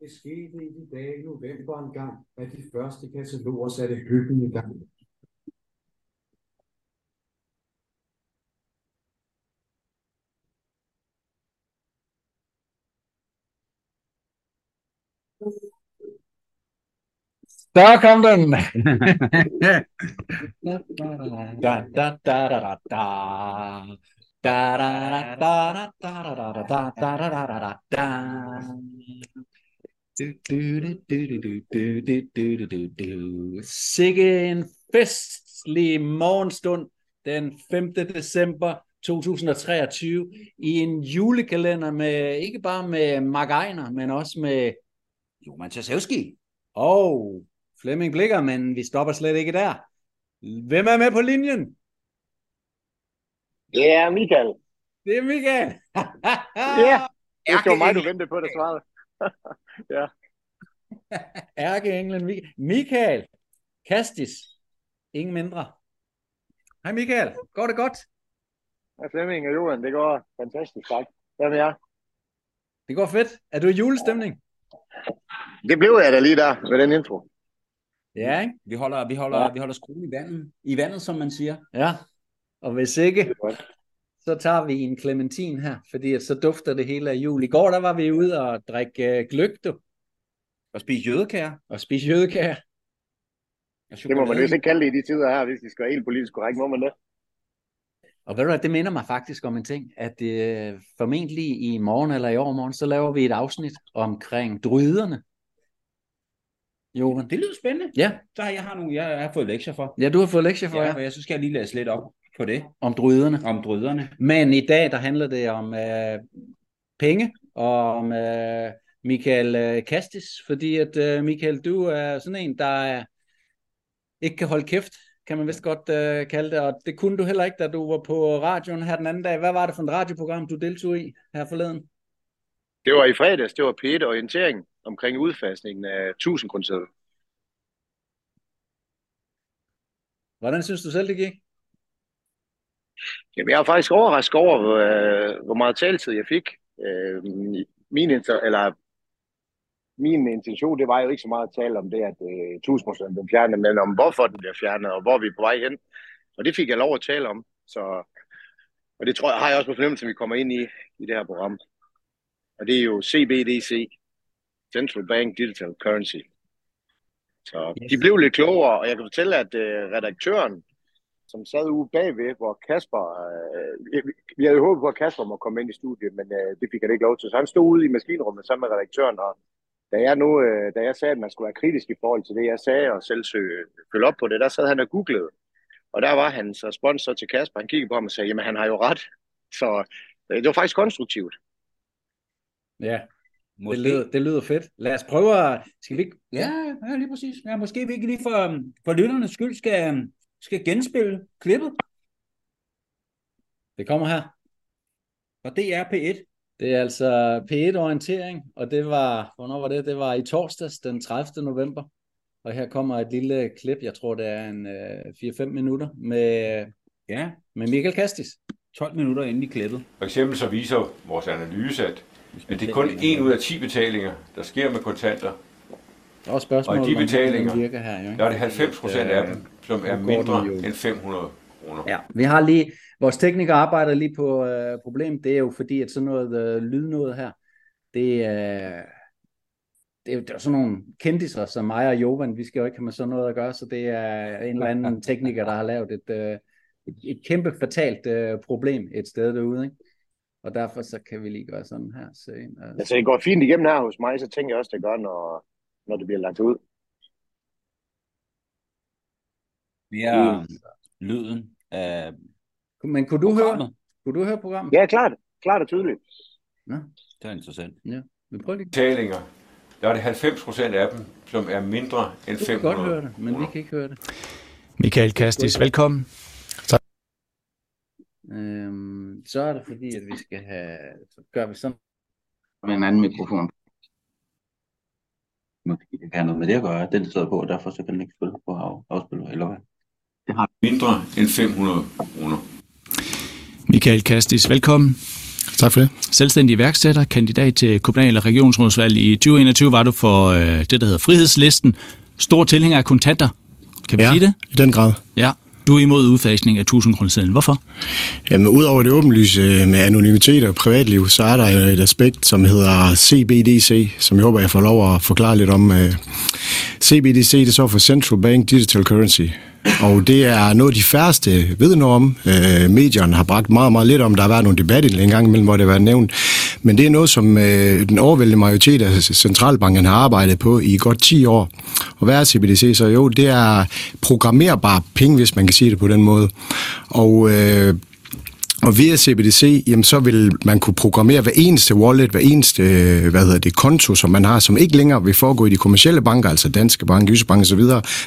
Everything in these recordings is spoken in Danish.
Det skete i de dage i november engang, at de første kataloger satte hyggen i gang. Der kom den! da, da, da, da, da, da. Da, da, da, da, da, da, da, da, da, da, da, da, da, Sikke en festlig morgenstund den 5. december 2023 i en julekalender med ikke bare med Mark Ejner, men også med Joman Tasevski og Flemming Blikker, men vi stopper slet ikke der. Hvem er med på linjen? Det er Michael. Det er Michael. Ja, det var mig, du ventede på, det svarede. ja. Ærkeenglen Michael. Michael Kastis. Ingen mindre. Hej Michael. Går det godt? Hej Flemming og Johan, det går fantastisk, tak. Hvad med jer? Det går fedt. Er du i julestemning? Det blev jeg da lige der med den intro. Ja, ikke? Vi holder, vi holder, Ja. vi holder skruen i vandet, i vandet, som man siger. Ja. Og hvis ikke. Så tager vi en clementin her, fordi så dufter det hele af jul. I går der var vi ude og drikke gløk, du, Og spise jødekager. og spise jødekager. Og Det må man vist ikke kalde det i de tider her, hvis de skal være helt politisk korrekt, må man det? Og ved du hvad, det minder mig faktisk om en ting, at øh, formentlig i morgen eller i overmorgen, så laver vi et afsnit omkring druiderne. Johan. Det lyder spændende. Ja, Så har jeg, har nogle, jeg, har fået lektier for. ja, du har fået lektier for Ja, ja. og jeg så skal jeg lige læse lidt op på det, om druiderne. om drøderne. Men i dag, der handler det om øh, penge, og om øh, Michael øh, Kastis, fordi at øh, Michael, du er sådan en, der er, ikke kan holde kæft, kan man vist godt øh, kalde det, og det kunne du heller ikke, da du var på radioen her den anden dag. Hvad var det for et radioprogram, du deltog i her forleden? Det var i fredags, det var P1 orientering omkring udfasningen af 1000 grundsædler. Hvordan synes du selv, det gik? Jamen, jeg er faktisk overrasket over, hvor, øh, hvor meget taletid jeg fik. Øh, min, inter- eller, min intention, det var jo ikke så meget at tale om det, at øh, 1000% blev fjernet, men om hvorfor den bliver fjernet, og hvor vi er på vej hen. Og det fik jeg lov at tale om. Så, og det tror jeg, har jeg også på fornemmelsen, vi kommer ind i, i det her program. Og det er jo CBDC, Central Bank Digital Currency. Så Yes. de blev lidt klogere, og jeg kan fortælle, at øh, redaktøren, som sad ude bagved, hvor Kasper, øh, vi- havde jo håbet på, at Kasper må komme ind i studiet, men øh, det fik han ikke lov til. Så han stod ude i maskinrummet sammen med redaktøren, og da jeg, nu, øh, da jeg sagde, at man skulle være kritisk i forhold til det, jeg sagde, og selv søge, følge op på det, der sad han og googlede. Og der var hans respons så til Kasper. Han kiggede på ham og sagde, jamen han har jo ret. Så øh, det var faktisk konstruktivt. Ja, Måske, det lyder, det lyder fedt. Lad os prøve at... Skal vi ikke... ja, ja, lige præcis. Ja, måske vi ikke lige for, for lytternes skyld skal, skal genspille klippet. Det kommer her. Og det er P1. Det er altså P1-orientering, og det var, hvornår var det? Det var i torsdags, den 30. november. Og her kommer et lille klip, jeg tror det er en øh, 4-5 minutter, med, Ja, med Michael Kastis. 12 minutter inde i klippet. For eksempel så viser vores analyse, at, at det er kun 1 ud af 10 betalinger, der sker med kontanter. Der er også spørgsmål, Og de betalinger, virker her. Jo, ikke? Der er det 90 procent af dem, som er mindre jo. end 500 kroner. Ja, vi har lige, vores teknikere arbejder lige på øh, problemet. Det er jo fordi, at sådan noget øh, lydnået her, det er, det, er, det er sådan nogle kendiser som mig og Jovan, vi skal jo ikke have med sådan noget at gøre, så det er en eller anden tekniker, der har lavet et, øh, et, et kæmpe fatalt øh, problem et sted derude, ikke? Og derfor så kan vi lige gøre sådan her. Se, øh, Altså, det går fint igennem her hos mig, så tænker jeg også, det gør, når, når det bliver lagt ud. Det er lyden af men kunne du høre, kunne du høre programmet? Ja, klart. Klart og tydeligt. Nå, Det er interessant. vi prøver lige. Betalinger, der er det 90 procent af dem, som er mindre end Du kan 500 godt høre det, men vi kan ikke høre det. Michael Kastis, velkommen. Øhm, så er det fordi, at vi skal have, så gør vi sådan. med en anden mikrofon. Måske det kan have noget med det at gøre, den sidder på, og derfor så kan den ikke spille på af, afspille, eller hvad? Mindre end 500 kroner. Michael Kastis, velkommen. Tak for det. Selvstændig iværksætter, kandidat til kommunal- og regionsrådsvalg i 2021 var du for øh, det, der hedder Frihedslisten. Stor tilhænger af kontanter. Kan vi Ja, sige det? i den grad. Ja. Du er imod udfasning af 1000 kroner Hvorfor? Jamen, udover det åbenlyse med anonymitet og privatliv, så er der et aspekt, som hedder CBDC, som jeg håber, jeg får lov at forklare lidt om. Øh, CBDC, det står for Central Bank Digital Currency. Og det er noget, de færreste ved noget om. Øh, medierne har bragt meget, meget lidt om. Der har været nogle debatter en gang imellem, hvor det har været nævnt. Men det er noget, som øh, den overvældende majoritet af centralbanken har arbejdet på i godt 10 år. Og hvad er CBDC så? Jo, det er programmerbare penge, hvis man kan sige det på den måde. Og øh, og via CBDC, jamen, så vil man kunne programmere hver eneste wallet, hver eneste øh, hvad hedder det, konto, som man har, som ikke længere vil foregå i de kommercielle banker, altså Danske Bank, Jyske Bank osv.,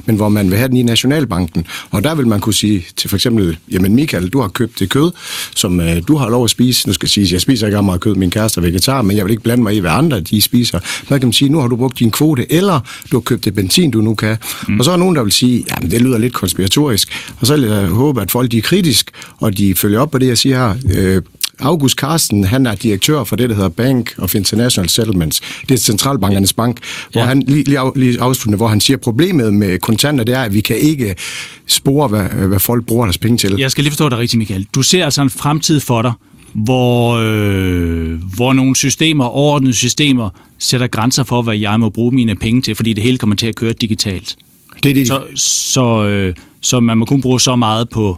men hvor man vil have den i Nationalbanken. Og der vil man kunne sige til for eksempel, jamen Michael, du har købt det kød, som øh, du har lov at spise. Nu skal jeg sige, jeg spiser ikke meget kød, min kæreste er vegetar, men jeg vil ikke blande mig i, hvad andre de spiser. Så kan man sige, nu har du brugt din kvote, eller du har købt det benzin, du nu kan. Mm. Og så er nogen, der vil sige, jamen det lyder lidt konspiratorisk. Og så vil jeg håbe, at folk de er kritisk, og de følger op på det, jeg siger her. Øh, August Carsten, han er direktør for det, der hedder Bank of International Settlements. Det er centralbankernes bank, hvor Ja. han lige, lige, af, lige afsluttende, hvor han siger, problemet med kontanter, det er, at vi kan ikke spore, hvad, hvad folk bruger deres penge til. Jeg skal lige forstå dig rigtigt, Michael. Du ser altså en fremtid for dig, hvor, øh, hvor nogle systemer, overordnede systemer, sætter grænser for, hvad jeg må bruge mine penge til, fordi det hele kommer til at køre digitalt. Det er det, Så, så, øh, så man må kun bruge så meget på,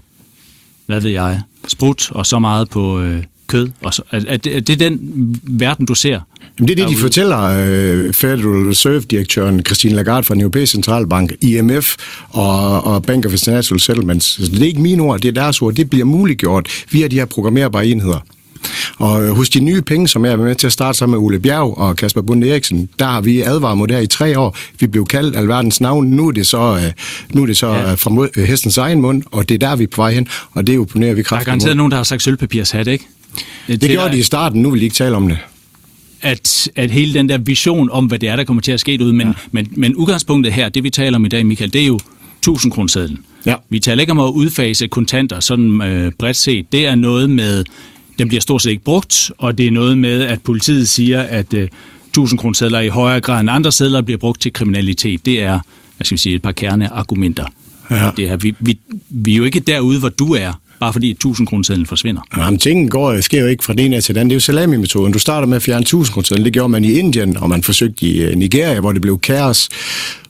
hvad ved jeg, sprut, og så meget på øh, kød. Og så, er, er, det, er det den verden, du ser? Jamen, det er det, de fortæller øh, Federal Reserve-direktøren Christine Lagarde fra den europæiske centralbank, IMF og, og Bank of International Settlements. Så det er ikke mine ord, det er deres ord. Det bliver muliggjort via de her programmerbare enheder. Og øh, hos de nye penge, som jeg er med til at starte sammen med Ole Bjerg og Kasper Bunde Eriksen, der har vi advaret mod det her i tre år. Vi blev kaldt alverdens navn. Nu er det så, øh, nu er det så Ja. ja. fra øh, hestens egen mund, og det er der, vi er på vej hen. Og det opponerer vi Der er kraftigt garanteret mod. nogen, der har sagt sølvpapirshat, ikke? Det gjorde de i starten, nu vil de ikke tale om det. at, at hele den der vision om, hvad det er, der kommer til at ske ud, men, ja. men, men udgangspunktet her, det vi taler om i dag, Michael, det er jo 1000 kroner Ja. Vi taler ikke om at udfase kontanter sådan øh, bredt set. Det er noget med, den bliver stort set ikke brugt, og det er noget med, at politiet siger, at øh, 1000 kroner i højere grad end andre sedler bliver brugt til kriminalitet. Det er, hvad skal vi sige, et par kerneargumenter. Ja. Det er, vi, vi, vi er jo ikke derude, hvor du er, bare fordi 1000 kroner forsvinder. Jamen, tingene går, sker jo ikke fra den ene til den anden. Det er jo salami-metoden. Du starter med at fjerne 1000 kroner. Det gjorde man i Indien, og man forsøgte i øh, Nigeria, hvor det blev kaos.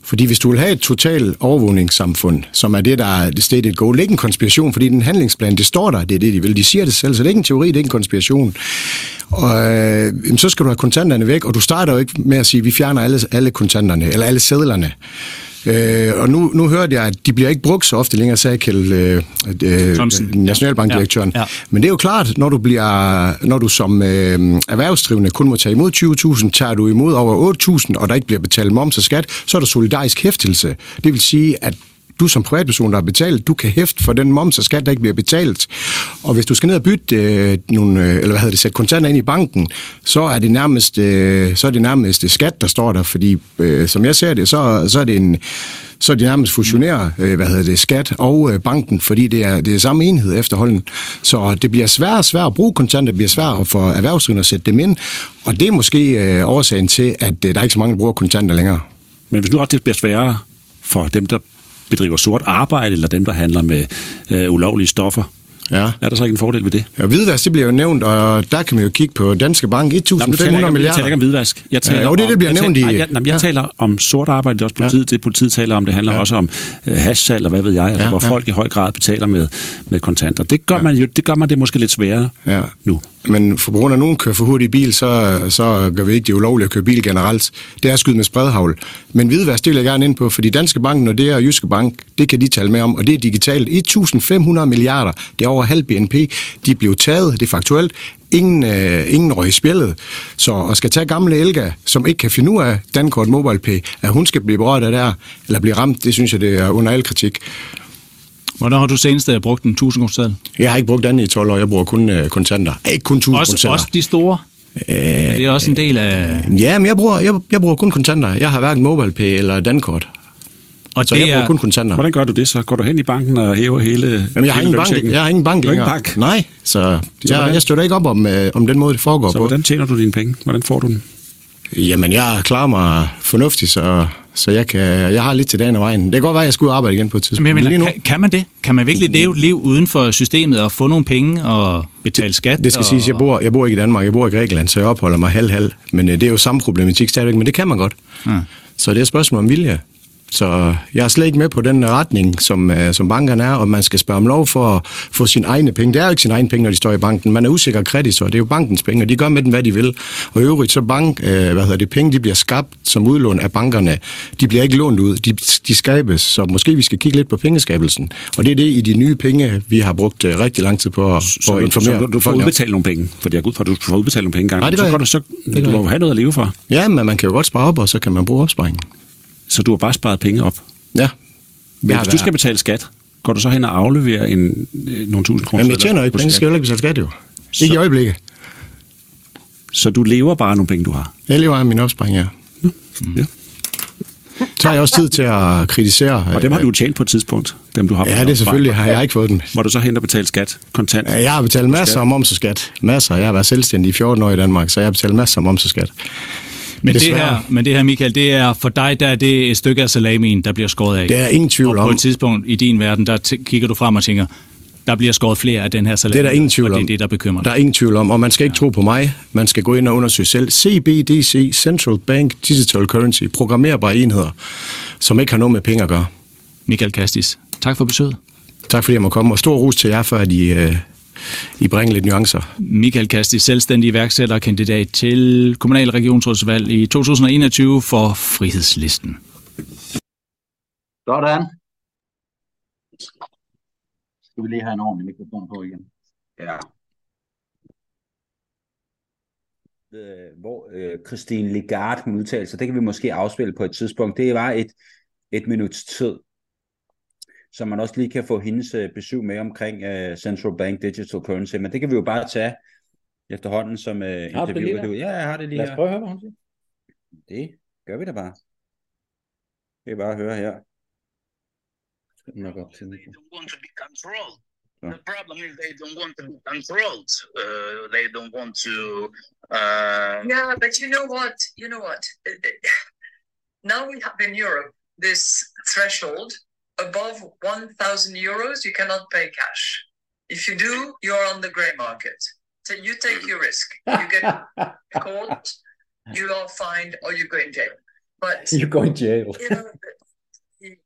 Fordi hvis du vil have et totalt overvågningssamfund, som er det, der er det stated goal, det er ikke en konspiration, fordi den handlingsplan, det står der, det er det, de vil. De siger det selv, så det er ikke en teori, det er ikke en konspiration. Og øh, så skal du have kontanterne væk, og du starter jo ikke med at sige, vi fjerner alle, alle kontanterne, eller alle sædlerne. Øh, og nu, nu hørte jeg, at de bliver ikke brugt så ofte længere, sagde Kjeld, øh, øh, Thomsen. nationalbankdirektøren. Ja, ja. Men det er jo klart, når du, bliver, når du som øh, erhvervsdrivende kun må tage imod 20.000, tager du imod over 8.000, og der ikke bliver betalt moms og skat, så er der solidarisk hæftelse. Det vil sige, at du som privatperson, der har betalt, du kan hæfte for den moms og skat, der ikke bliver betalt. Og hvis du skal ned og bytte øh, nogle, øh, eller hvad hedder det, sætte kontanter ind i banken, så er det nærmest, øh, så er det nærmest øh, skat, der står der, fordi øh, som jeg ser det, så, så er det en, så de nærmest fusionerer, øh, hvad hedder det, skat og øh, banken, fordi det er, det er samme enhed efterhånden. Så det bliver svært og svært at bruge kontanter, det bliver svært for erhvervsdrivende at sætte dem ind, og det er måske øh, årsagen til, at øh, der er ikke så mange, der bruger kontanter længere. Men hvis nu også det bliver sværere for dem, der bedriver sort arbejde, eller dem, der handler med øh, ulovlige stoffer, Ja. er der så ikke en fordel ved det? Ja, hvidvask, det bliver jo nævnt, og der kan man jo kigge på Danske Bank, 1.500 Jamen, nu taler jeg milliarder. taler ikke om hvidvask. Jeg taler jo, det om, det, bliver nævnt taler, i- Nej, jeg, jamen, jeg Ja. taler om sort arbejde, det er også politiet, det politiet taler om. Det handler Ja. også om øh, hashsalg og hvad ved jeg, altså, Ja, hvor ja. folk i høj grad betaler med, med kontanter. Det gør, man jo, det gør man det måske lidt sværere Ja. nu. Men for på grund af, at nogen kører for hurtigt bil, så, så gør vi ikke det ulovligt at køre bil generelt. Det er skyde med spredhavl. Men hvidvask, det vil jeg gerne ind på, fordi Danske Bank, når det er Jyske Bank, det kan de tale med om, og det er digitalt. 1.500 milliarder, det er over halv BNP, de blev taget, det er faktuelt. Ingen, øh, ingen røg i spillet. Så at skal tage gamle Elga, som ikke kan finde ud af Dankort Mobile Pay, at hun skal blive berørt af det her, eller blive ramt, det synes jeg, det er under al kritik. Hvornår har du senest øh, brugt en 1000 kroner Jeg har ikke brugt andet i 12 år, jeg bruger kun øh, kontanter. Ikke kun 1000 også, kontanter. også de store? Er det også en del af... Ja, men jeg bruger, jeg, jeg bruger kun kontanter. Jeg har hverken MobilePay eller Dankort. Og så det jeg bruger er- kun kontanter. Hvordan gør du det så? Går du hen i banken og hæver hele Jamen, jeg har hele ingen bank, jeg har ingen bank ingen længere. bank? Nej, så, jeg, hvordan? jeg støtter ikke op om, øh, om den måde, det foregår Så på. hvordan tjener du dine penge? Hvordan får du dem? Jamen, jeg klarer mig fornuftigt, så, så jeg, kan, jeg har lidt til dagen og vejen. Det kan godt være, at jeg skulle arbejde igen på et tidspunkt. Men jeg Men nu, kan, kan man det? Kan man virkelig leve et liv uden for systemet og få nogle penge og betale skat? det skal og... siges, jeg bor, jeg bor ikke i Danmark, jeg bor i Grækenland, så jeg opholder mig halv-halv. Men øh, det er jo samme problematik stadigvæk, men det kan man godt. Ja. Så det er et spørgsmål om vilje. Så jeg er slet ikke med på den retning, som, øh, som bankerne er, og man skal spørge om lov for at få sine egne penge. Det er jo ikke sine egne penge, når de står i banken. Man er usikker kreditor, det er jo bankens penge, og de gør med dem, hvad de vil. Og i øvrigt, så bank, øh, hvad hedder det, penge, de bliver skabt som udlån af bankerne. De bliver ikke lånt ud, de, de skabes. Så måske vi skal kigge lidt på pengeskabelsen. Og det er det i de nye penge, vi har brugt øh, rigtig lang tid på at, på Så, at du, informere. så du, du får udbetalt nogle penge, for jeg går ud fra, at du får udbetalt nogle penge engang. Nej, det så gør går jeg du, så, gør du må jeg. jo have noget at leve for. Ja, men man kan jo godt spare op, og så kan man bruge opsparingen. Så du har bare sparet penge op. Ja. Men hvis du skal betale skat, går du så hen og afleverer en, øh, nogle tusind kroner? Jamen, jeg tjener ikke penge, skat? skal jo ikke betale skat jo. Ikke i øjeblikket. Så du lever bare af nogle penge, du har? Jeg lever af min opsparing, ja. Ja. Så har jeg også tid til at kritisere. Og dem har du tjent på et tidspunkt, dem du har. Ja, det selvfølgelig. Har jeg ikke fået dem. Hvor du så hen og betale skat kontant? Ja, Jeg har betalt masser af moms og skat. Masser. Jeg har været selvstændig i 14 år i Danmark, så jeg har betalt masser af moms og skat. Men det, her, men det her, Michael, det er for dig, der er det et stykke af salamien, der bliver skåret af. Det er ingen tvivl og på om. et tidspunkt i din verden, der t- kigger du frem og tænker, der bliver skåret flere af den her salami. Det er der ingen tvivl og det er om. det, der bekymrer Der dig. er ingen tvivl om, og man skal ikke tro på mig. Man skal gå ind og undersøge selv. CBDC, Central Bank Digital Currency, programmerbare enheder, som ikke har noget med penge at gøre. Michael Kastis, tak for besøget. Tak fordi jeg må komme, og stor ros til jer, for at I, øh, I bringer lidt nuancer. Michael Kastis, selvstændig iværksætter og kandidat til kommunal regionsrådsvalg i 2021 for Frihedslisten. Sådan. Skal vi lige have en ordentlig mikrofon på igen? Ja. Øh, hvor øh, Christine Lagarde hun udtalte sig, det kan vi måske afspille på et tidspunkt. Det var et, et minuts tid, så man også lige kan få hendes øh, besøg med omkring øh, Central Bank Digital Currency, men det kan vi jo bare tage efterhånden som øh, Har du ja, jeg har det lige Lad os prøve at høre, hvad hun siger. Det gør vi da bare. Det er bare at høre her. Nok op til den. want to be controlled. The problem is they don't want to be controlled. Uh, they don't want to. Uh, Yeah, but you know what? You know what? Uh, uh, Now we have in Europe this threshold above 1,000 euros, you cannot pay cash. If you do, you're on the grey market. So you take your risk. You get caught, you are fined, or you go in jail. But You go in jail. you know, the the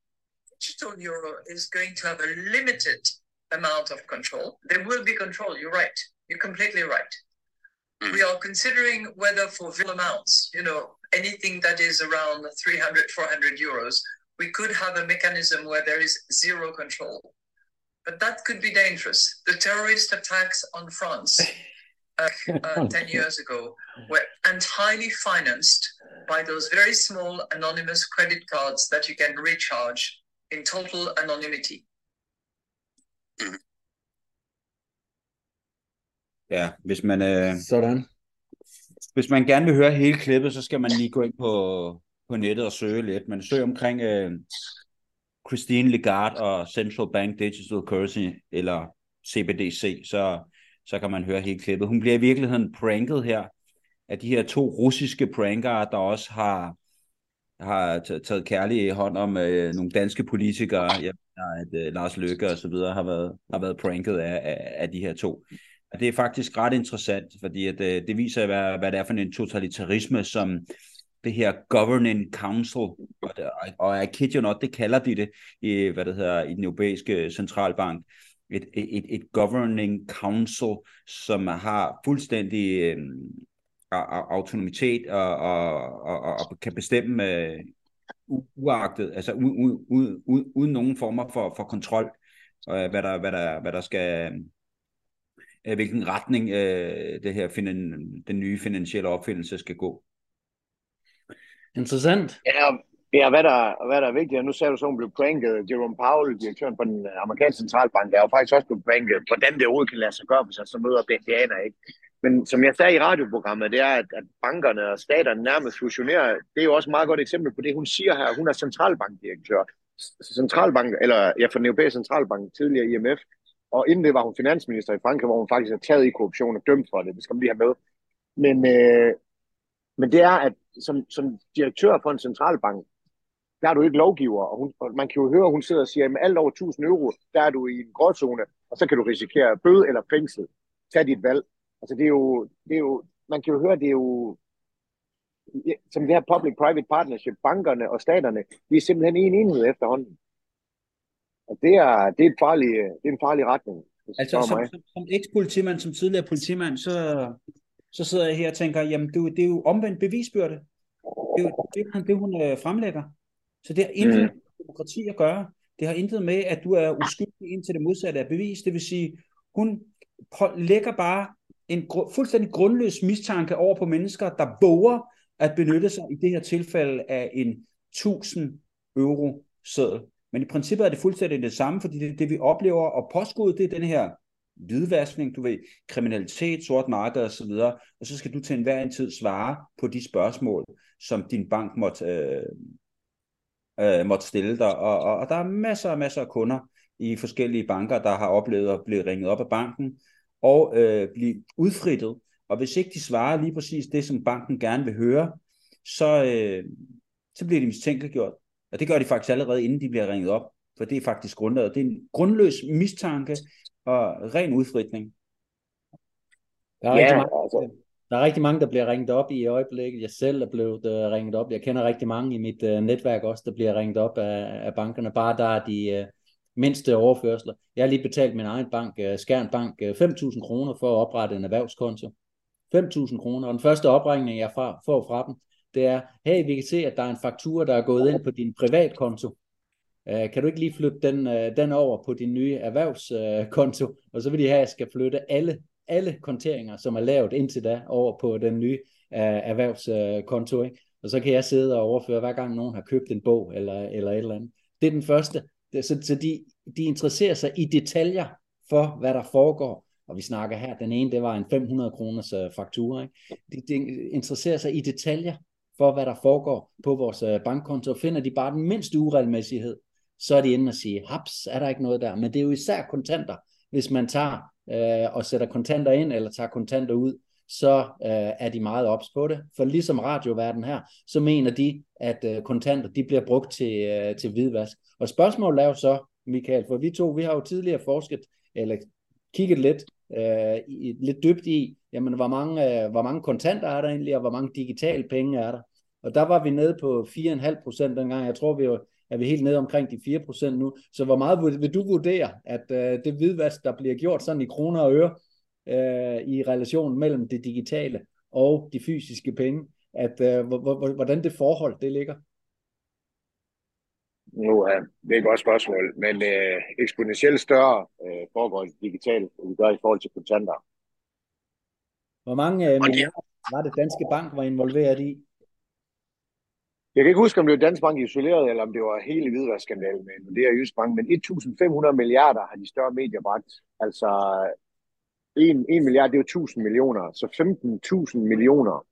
digital euro is going to have a limited amount of control. There will be control. You're right. You're completely right. Hmm. We are considering whether for real amounts, you know, anything that is around 300, 400 euros, we could have a mechanism where there is zero control. But that could be dangerous. The terrorist attacks on France uh, uh, 10 years ago were entirely financed by those very small anonymous credit cards that you can recharge in total anonymity. Ja, hvis man, øh, Sådan. hvis man gerne vil høre hele klippet, så skal man lige gå ind på, på nettet og søge lidt. Men søg omkring øh, Christine Lagarde og Central Bank Digital Currency, eller CBDC, så, så kan man høre helt klippet. Hun bliver i virkeligheden pranket her af de her to russiske prankere, der også har, har taget kærlig hånd om øh, nogle danske politikere. Jeg mener, at øh, Lars Løkke og så videre har været, har været pranket af, af, af de her to. Og det er faktisk ret interessant, fordi at, øh, det viser, hvad, hvad det er for en totalitarisme, som det her Governing Council, og, det, og I kid you not, det kalder de det i, hvad det hedder, i den europæiske centralbank, et, et, et Governing Council, som har fuldstændig øh, autonomitet og, og, og, og kan bestemme øh, uagtet, altså u, u, u, u, uden nogen former for, for kontrol, øh, hvad, der, hvad, der, hvad der skal, øh, hvilken retning øh, det her finan, den nye finansielle opfindelse skal gå. Interessant. Ja, ja hvad, der, hvad der er vigtigt, og nu sagde du så, hun blev pranket. Jerome Powell, direktøren for den amerikanske centralbank, er jo faktisk også blevet pranket. Hvordan det overhovedet kan lade sig gøre, hvis han så møder BND'aner, ikke? Men som jeg sagde i radioprogrammet, det er, at, at bankerne og staterne nærmest fusionerer. Det er jo også et meget godt eksempel på det, hun siger her. Hun er centralbankdirektør. centralbank, eller ja, for den europæiske centralbank, tidligere IMF, og inden det var hun finansminister i Frankrig, hvor hun faktisk er taget i korruption og dømt for det. Det skal man lige have med. Men, øh, men det er, at som, som direktør for en centralbank, der er du ikke lovgiver, og, hun, og man kan jo høre, at hun sidder og siger, at med alt over 1000 euro, der er du i en gråzone, og så kan du risikere bøde eller fængsel. Tag dit valg. Altså det er jo, det er jo man kan jo høre, det er jo, som det her public-private partnership, bankerne og staterne, de er simpelthen en enhed efterhånden. Og det er, det er, et farlig, det er en farlig retning. Altså som, som, som eks-politimand, som tidligere politimand, så, så sidder jeg her og tænker, jamen det, det er jo omvendt bevisbyrde. Det er jo det, det, det hun øh, fremlægger. Så det har intet mm. med demokrati at gøre. Det har intet med, at du er uskyldig indtil det modsatte er bevis. Det vil sige, hun lægger bare en gru- fuldstændig grundløs mistanke over på mennesker, der våger at benytte sig i det her tilfælde af en 1000 euro seddel. Men i princippet er det fuldstændig det samme, fordi det, det vi oplever, og påskud, det er den her hvidvaskning, du ved, kriminalitet, sort marked og så videre, og så skal du til enhver en tid svare på de spørgsmål, som din bank måtte, øh, øh, måtte stille dig, og, og, og der er masser og masser af kunder i forskellige banker, der har oplevet at blive ringet op af banken, og øh, blive udfrittet, og hvis ikke de svarer lige præcis det, som banken gerne vil høre, så, øh, så bliver de mistænkeliggjort. Og det gør de faktisk allerede, inden de bliver ringet op. For det er faktisk grundlaget. Det er en grundløs mistanke og ren udfritning. Der er, ja, rigtig mange, altså. der er rigtig mange, der bliver ringet op i øjeblikket. Jeg selv er blevet uh, ringet op. Jeg kender rigtig mange i mit uh, netværk også, der bliver ringet op af, af bankerne. Bare der er de uh, mindste overførsler. Jeg har lige betalt min egen bank, uh, Skærn Bank, uh, 5.000 kroner for at oprette en erhvervskonto. 5.000 kroner. Og den første opringning, jeg får fra dem, det er, hey, vi kan se, at der er en faktura, der er gået ind på din privatkonto. Øh, kan du ikke lige flytte den, øh, den over på din nye erhvervskonto? Og så vil de have, at jeg skal flytte alle, alle konteringer, som er lavet indtil da, over på den nye øh, erhvervskonto. Ikke? Og så kan jeg sidde og overføre, hver gang nogen har købt en bog eller, eller et eller andet. Det er den første. Så, så de, de interesserer sig i detaljer for, hvad der foregår og vi snakker her, den ene, det var en 500 kroners faktura. Ikke? De, de interesserer sig i detaljer for, hvad der foregår på vores bankkonto, finder de bare den mindste uregelmæssighed, så er de inde og sige, haps, er der ikke noget der. Men det er jo især kontanter. Hvis man tager øh, og sætter kontanter ind, eller tager kontanter ud, så øh, er de meget ops på det. For ligesom radioverden her, så mener de, at øh, kontanter de bliver brugt til, øh, til hvidvask. Og spørgsmålet er jo så, Michael, for vi to, vi har jo tidligere forsket, eller kigget lidt øh, lidt dybt i, jamen hvor mange, øh, hvor mange kontanter er der egentlig, og hvor mange digitale penge er der. Og der var vi nede på 4,5 procent dengang. Jeg tror, vi var, er vi helt nede omkring de 4 procent nu. Så hvor meget vil du vurdere, at øh, det hvidvask, der bliver gjort sådan i kroner og øre, øh, i relation mellem det digitale og de fysiske penge, at øh, hvordan det forhold det ligger? Nu er det et godt spørgsmål, men øh, eksponentielt større øh, foregår digitalt, end vi gør i forhold til kontanter. Hvor mange øh, milliarder var det Danske Bank var involveret i? Jeg kan ikke huske, om det var Dansk Bank isoleret, eller om det var hele hvidvaskandalen med det er Jysk Bank, men 1.500 milliarder har de større medier bragt. Altså 1, 1 milliard, det er jo 1.000 millioner, så 15.000 millioner.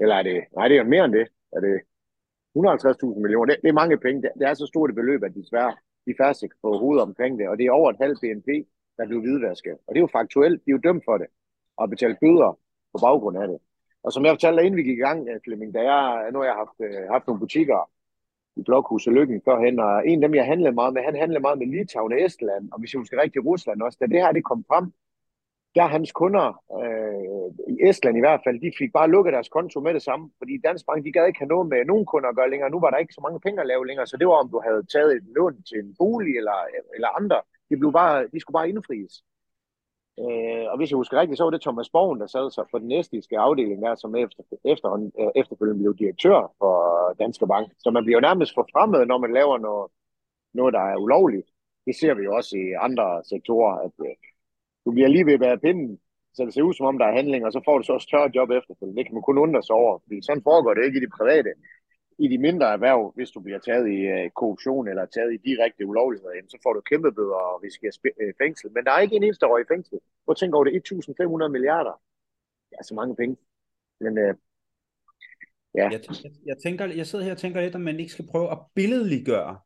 Eller er det, nej, det er mere end det. Er det 150.000 millioner, det, det er mange penge. Det, det er så stort et beløb, at desværre de færreste kan få hovedet omkring det. Og det er over et halvt BNP, der blev hvidvasket. Og det er jo faktuelt. De er jo dømt for det. Og betalt bøder på baggrund af det. Og som jeg fortalte inden vi gik i gang, øh, Flemming, da jeg, nu har jeg haft, øh, haft nogle butikker i Blokhuset Lykken førhen, og en af dem, jeg handlede meget med, han handlede meget med Litauen og Estland, og hvis jeg husker rigtigt, Rusland også, da det her det kom frem, der hans kunder, øh, i Estland i hvert fald, de fik bare lukket deres konto med det samme, fordi Dansk Bank, de gad ikke have noget med nogen kunder at gøre længere. Nu var der ikke så mange penge at lave længere, så det var, om du havde taget et lån til en bolig eller, eller andre. De, blev bare, de skulle bare indfries. Øh, og hvis jeg husker rigtigt, så var det Thomas Borgen, der sad sig på den næstiske afdeling der, som efter, efter, øh, efterfølgende blev direktør for Danske Bank. Så man bliver jo nærmest forfremmet, når man laver noget, noget der er ulovligt. Det ser vi jo også i andre sektorer, at øh, du bliver lige ved at være pinden, så det ser ud som om, der er handling, og så får du så også tørre job efterfølgende. Det kan man kun undre sig over, fordi sådan foregår det ikke i det private. I de mindre erhverv, hvis du bliver taget i øh, korruption eller taget i direkte ulovligheder, så får du kæmpe bøder og risikerer øh, fængsel. Men der er ikke en eneste år i fængsel. Hvor tænker over det? 1.500 milliarder. Det er så mange penge. Men øh, ja. Jeg, jeg, jeg, tænker, jeg sidder her og tænker lidt, om man ikke skal prøve at billedliggøre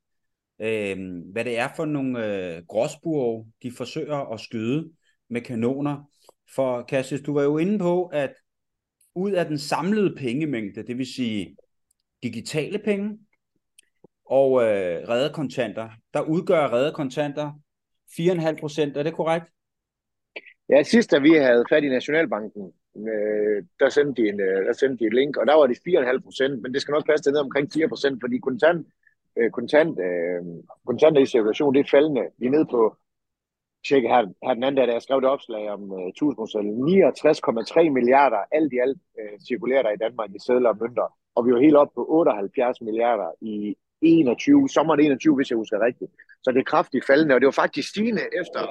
øh, hvad det er for nogle øh, gråsburg, de forsøger at skyde med kanoner. For Cassius, du var jo inde på, at ud af den samlede pengemængde, det vil sige digitale penge og øh, reddekontanter, der udgør reddekontanter 4,5 procent. Er det korrekt? Ja, sidst da vi havde fat i Nationalbanken, øh, der, sendte de en, øh, der sendte de et link, og der var det 4,5 procent, men det skal nok passe det ned omkring 4 procent, fordi kontant, øh, kontant, øh, kontanter i cirkulation, det er faldende. Vi er nede på, tjekke her, her den anden dag, da jeg skrev et opslag om øh, 1000 69,3 milliarder alt i alt øh, cirkulerer der i Danmark i sædler og mønter, og vi var helt op på 78 milliarder i 21, sommeren 21, hvis jeg husker rigtigt. Så det er kraftigt faldende, og det var faktisk stigende efter,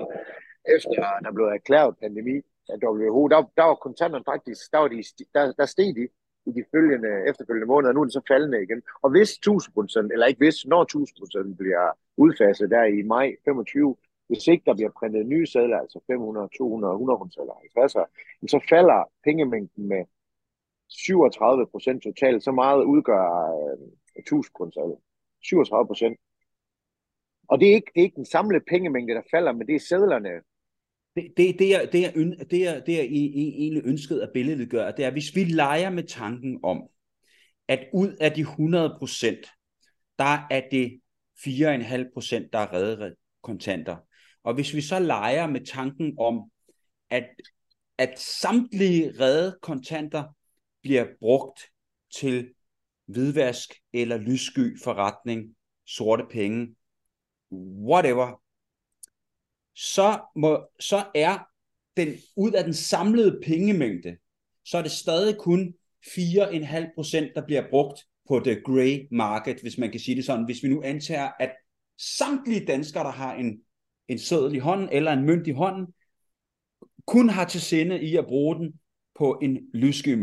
efter der blev erklæret pandemi af WHO. Der, der var kontanterne faktisk, der, var de, der, der steg de i de følgende, efterfølgende måneder, nu er det så faldende igen. Og hvis 1000 eller ikke hvis, når 1000 bliver udfaset der i maj 25, hvis ikke der bliver printet nye sædler, altså 500, 200, 100 eller 50, så falder pengemængden med 37 procent totalt. Så meget udgør øh, 1000 kroner 37 procent. Og det er, ikke, det er ikke den samlede pengemængde, der falder, men det er sædlerne. Det, det, det, er, det, er, det, er, det er egentlig ønskede at billedet gør, det er, hvis vi leger med tanken om, at ud af de 100 procent, der er det 4,5 procent, der er reddet kontanter. Og hvis vi så leger med tanken om, at, at samtlige redde kontanter bliver brugt til hvidvask eller lyssky forretning, sorte penge, whatever, så, må, så er den ud af den samlede pengemængde, så er det stadig kun 4,5%, der bliver brugt på the grey market, hvis man kan sige det sådan. Hvis vi nu antager, at samtlige danskere, der har en, en sædel i hånden eller en mønt i hånden, kun har til sinde i at bruge den på en lyssky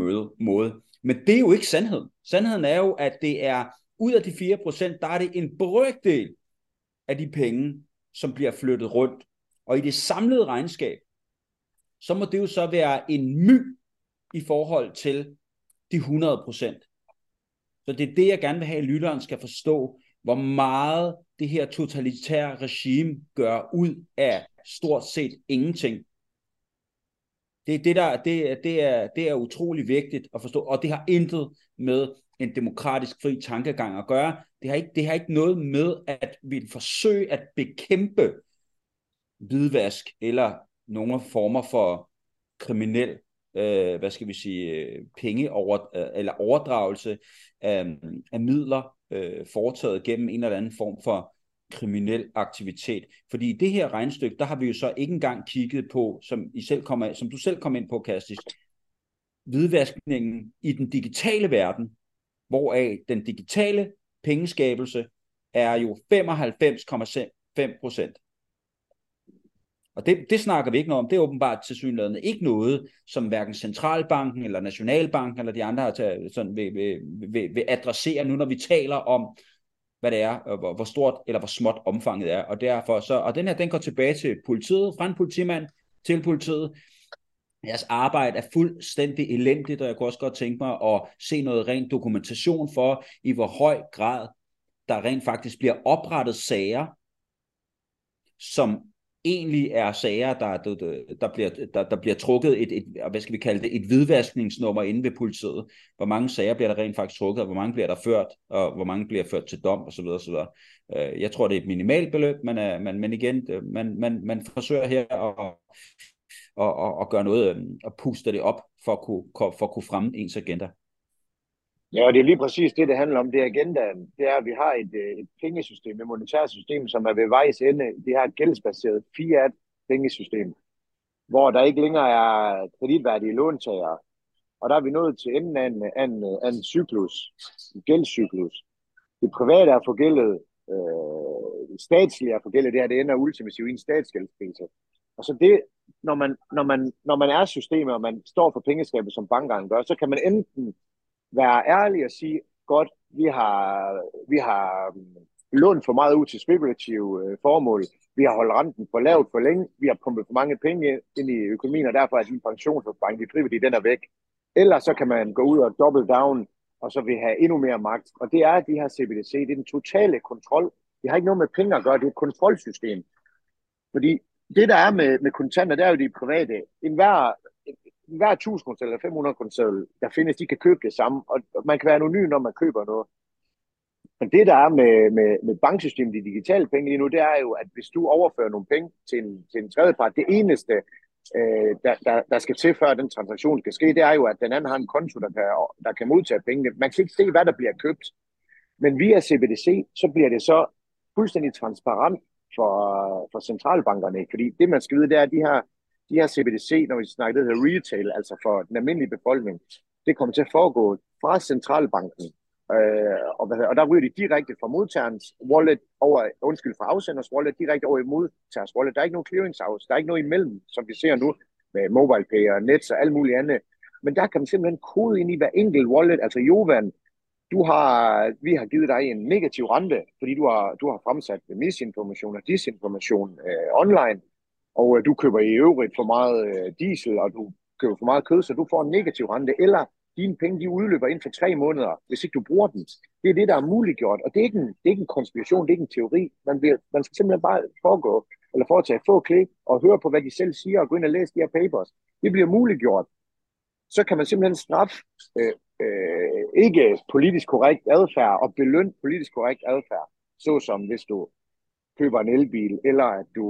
måde. Men det er jo ikke sandheden. Sandheden er jo, at det er ud af de 4%, der er det en brøkdel af de penge, som bliver flyttet rundt. Og i det samlede regnskab, så må det jo så være en my i forhold til de 100%. Så det er det, jeg gerne vil have, at lytteren skal forstå, hvor meget det her totalitære regime gør ud af stort set ingenting. Det, det, der, det, det, er, det er utrolig vigtigt at forstå, og det har intet med en demokratisk fri tankegang at gøre. Det har ikke, det har ikke noget med at vi forsøge at bekæmpe hvidvask eller nogle former for kriminel, øh, hvad skal vi sige, øh, penge over, øh, eller overdragelse af, af midler øh, foretaget gennem en eller anden form for kriminel aktivitet. Fordi i det her regnstykke, der har vi jo så ikke engang kigget på, som, I selv kommer, som du selv kom ind på, Kastis, hvidvaskningen i den digitale verden, hvoraf den digitale pengeskabelse er jo 95,5 procent. Og det, det snakker vi ikke noget om. Det er åbenbart til synligheden ikke noget, som hverken Centralbanken eller Nationalbanken eller de andre har taget, sådan vil, vil, vil, vil adressere nu, når vi taler om hvad det er, hvor, hvor stort eller hvor småt omfanget er. Og derfor så, og den her, den går tilbage til politiet, fra en politimand til politiet. Jeres arbejde er fuldstændig elendigt, og jeg kunne også godt tænke mig at se noget rent dokumentation for, i hvor høj grad der rent faktisk bliver oprettet sager, som egentlig er sager, der, der, der, bliver, der, der bliver trukket et, et, hvad skal vi kalde det, et hvidvaskningsnummer inde ved politiet. Hvor mange sager bliver der rent faktisk trukket, og hvor mange bliver der ført, og hvor mange bliver ført til dom, osv. osv. Øh, jeg tror, det er et minimalt beløb, men, øh, men, men igen, øh, man, man, man forsøger her at, at, at, at gøre noget, og puste det op, for at kunne, for at kunne fremme ens agenda. Ja, og det er lige præcis det, det handler om. Det er agendaen, det er, at vi har et, øh, et pengesystem, et monetært system, som er ved vejs ende. Det her et gældsbaseret fiat-pengesystem, hvor der ikke længere er kreditværdige låntagere. Og der er vi nået til enden af en, af en, af en cyklus, en gældscyklus. Det private er forgældet, øh, statslige er forgældet, det her, det ender ultimativt i en statsgældskrise. Og så det, når man, når, man, når man er systemet, og man står for pengeskabet, som bankerne gør, så kan man enten være ærlig og sige, godt, vi har, vi har mm, lånt for meget ud til spekulative øh, formål, vi har holdt renten for lavt for længe, vi har pumpet for mange penge ind i økonomien, og derfor er din pensionsopsparing, de frivillige, den er væk. Eller så kan man gå ud og double down, og så vil have endnu mere magt. Og det er de her CBDC, det er den totale kontrol Det har ikke noget med penge at gøre, det er et kontrolsystem. Fordi det, der er med, med kontanter, det er jo de private. En hver, hver 1000 kroner eller 500 kroner, der findes, de kan købe det samme, og man kan være anonym, når man køber noget. Men det, der er med, med, med banksystemet, de digitale penge lige nu, det er jo, at hvis du overfører nogle penge til en, til en tredjepart, det eneste, øh, der, der, der skal til, før den transaktion skal ske, det er jo, at den anden har en konto, der kan, der kan modtage pengene. Man kan ikke se, hvad der bliver købt. Men via CBDC, så bliver det så fuldstændig transparent for, for centralbankerne. Fordi det, man skal vide, det er, at de her, de her CBDC, når vi snakker det her retail, altså for den almindelige befolkning, det kommer til at foregå fra centralbanken Øh, og, hvad, og der ryger de direkte fra modtagerens wallet over, undskyld, fra afsenders wallet direkte over i modtagerens wallet. Der er ikke nogen clearinghouse, der er ikke noget imellem, som vi ser nu med mobile pay og nets og alt muligt andet. Men der kan man simpelthen kode ind i hver enkelt wallet, altså Jovan, du har, vi har givet dig en negativ rente, fordi du har, du har fremsat misinformation og disinformation øh, online, og øh, du køber i øvrigt for meget øh, diesel, og du køber for meget kød, så du får en negativ rente, eller dine penge de udløber inden for tre måneder, hvis ikke du bruger dem. Det er det, der er muliggjort, og det er ikke en, det er ikke en konspiration, det er ikke en teori. Man, bliver, man skal simpelthen bare foregå, eller foretage få klik, og høre på, hvad de selv siger, og gå ind og læse de her papers. Det bliver muliggjort. Så kan man simpelthen straffe øh, øh, ikke politisk korrekt adfærd, og belønne politisk korrekt adfærd. Såsom hvis du køber en elbil, eller at du,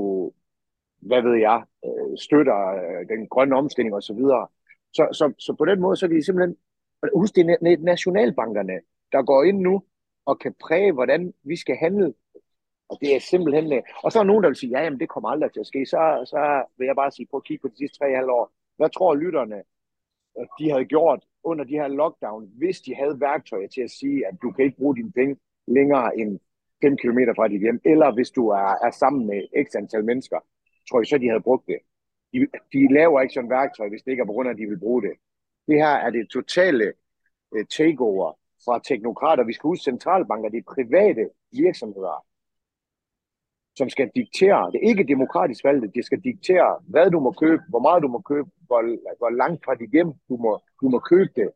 hvad ved jeg, øh, støtter øh, den grønne omstilling osv., så, så, så så på den måde, så er det simpelthen, husk det er nationalbankerne, der går ind nu og kan præge, hvordan vi skal handle. Og det er simpelthen, øh, og så er nogen, der vil sige, ja, jamen, det kommer aldrig til at ske. Så, så vil jeg bare sige, på at kigge på de sidste tre halv år. Hvad tror lytterne, at de havde gjort under de her lockdown, hvis de havde værktøjer til at sige, at du kan ikke bruge dine penge længere end 5 km fra dit hjem, eller hvis du er, er sammen med x antal mennesker, tror jeg så, de havde brugt det de, de laver ikke sådan værktøj, hvis det ikke er på grund af, at de vil bruge det. Det her er det totale øh, takeover fra teknokrater. Vi skal huske centralbanker, det er private virksomheder, som skal diktere, det er ikke demokratisk valgt, det skal diktere, hvad du må købe, hvor meget du må købe, hvor, hvor langt fra dit hjem du må, du må købe det.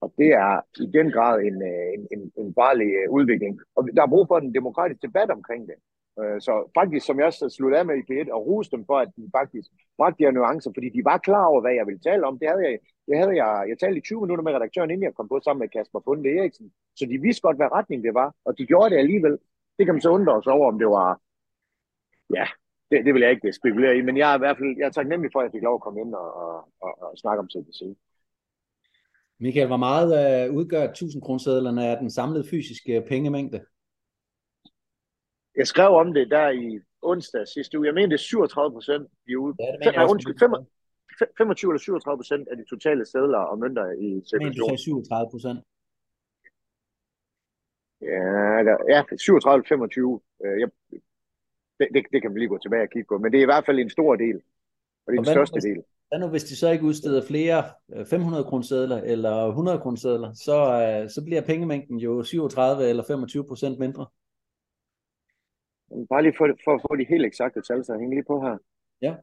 Og det er i den grad en, øh, en, en, en farlig øh, udvikling. Og der er brug for en demokratisk debat omkring det. Øh, så faktisk, som jeg også sluttede af med i P1, og rose dem for, at de faktisk bragte de her nuancer, fordi de var klar over, hvad jeg ville tale om. Det havde jeg, det havde jeg, jeg talte i 20 minutter med redaktøren, inden jeg kom på sammen med Kasper Funde Eriksen. Så de vidste godt, hvad retning det var, og de gjorde det alligevel. Det kan man så undre os over, om det var, ja, det, det vil jeg ikke spekulere i, men jeg er i hvert fald, jeg er taknemmelig for, at jeg fik lov at komme ind og, og, og, og snakke om CBC. Michael, hvor meget uh, udgør 1000 kronesedlerne af den samlede fysiske pengemængde? Jeg skrev om det der i onsdag sidste uge. Jeg mener, det er 37 procent i uge. Ja, det undskyld, 25 eller 37 procent af de totale sædler og mønter i cirkulation. Men 37 procent? Ja, der, ja 37-25. Øh, det, det, det kan vi lige gå tilbage og kigge på. Men det er i hvert fald en stor del. Og det er og den største hvis, del. Hvad nu, hvis de så ikke udsteder flere 500 kroner sædler eller 100 kroner sædler, så, uh, så bliver pengemængden jo 37 eller 25 procent mindre. Bare lige for, for at få de helt eksakte tal, så hænger lige på her. Ja.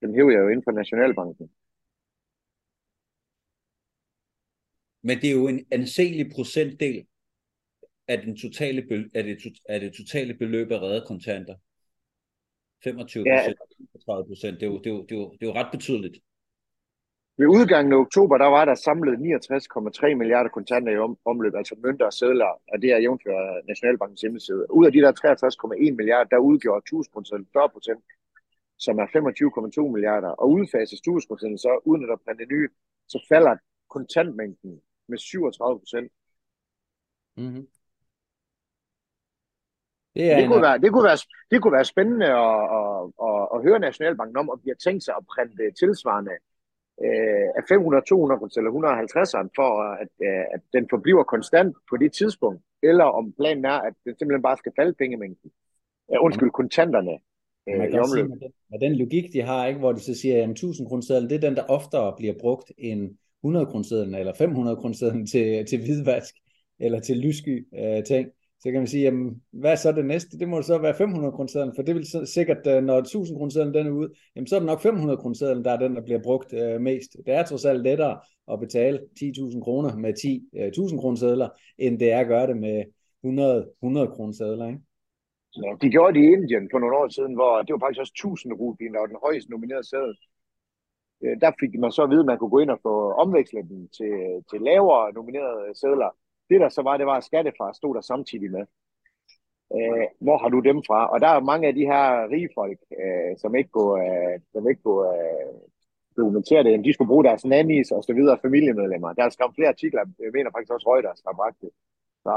Den hæver jeg jo inden for Nationalbanken. Men det er jo en anselig procentdel af, den totale, af, det, af det totale beløb af redde kontanter. 25 procent, ja. 30 procent, det, er jo, det, er jo, det, er jo, det er jo ret betydeligt. Ved udgangen af oktober, der var der samlet 69,3 milliarder kontanter i om, omløb, altså mønter og sædler, og det er jævnført Nationalbankens hjemmeside. Ud af de der 63,1 milliarder, der udgjorde 1000 procent 40 procent, som er 25,2 milliarder, og udfases 1000 procent, så uden at der printe nye, så falder kontantmængden med 37 procent. Mm-hmm. Det, det, kunne være, det, kunne være, det kunne være spændende at, at, at, at høre Nationalbanken om, om de har tænkt sig at printe tilsvarende øh, af 500, 200 eller 150'eren, for at, øh, at den forbliver konstant på det tidspunkt, eller om planen er, at det simpelthen bare skal falde pengemængden. Ja, undskyld, kontanterne. Øh, Man kan i sige, med, den, med den logik, de har, ikke, hvor de så siger, at 1000 kroner det er den, der oftere bliver brugt end 100 kroner eller 500 kroner til, til hvidvask, eller til lyssky øh, ting så kan man sige, jamen, hvad er så det næste? Det må så være 500 kroner for det vil så, sikkert, øh, når 1000 kroner den er ude, jamen, så er det nok 500 kroner der er den, der bliver brugt øh, mest. Det er trods alt lettere at betale 10.000 kroner med 10.000 øh, kroner end det er at gøre det med 100, 100 kroner ikke? Ja, de gjorde det i Indien for nogle år siden, hvor det var faktisk også 1000 rupien, der var den højeste nominerede sædel. Øh, der fik man så at vide, at man kunne gå ind og få omvekslet den til, til lavere nominerede sædler. Det der så var, det var, at skattefar stod der samtidig med. Øh, hvor har du dem fra? Og der er mange af de her rige folk, øh, som ikke kunne, øh, som ikke kunne øh, dokumentere det. De skulle bruge deres nannies og så videre familiemedlemmer. Der er skrevet flere artikler, jeg mener faktisk også Reuters har bragt det. Så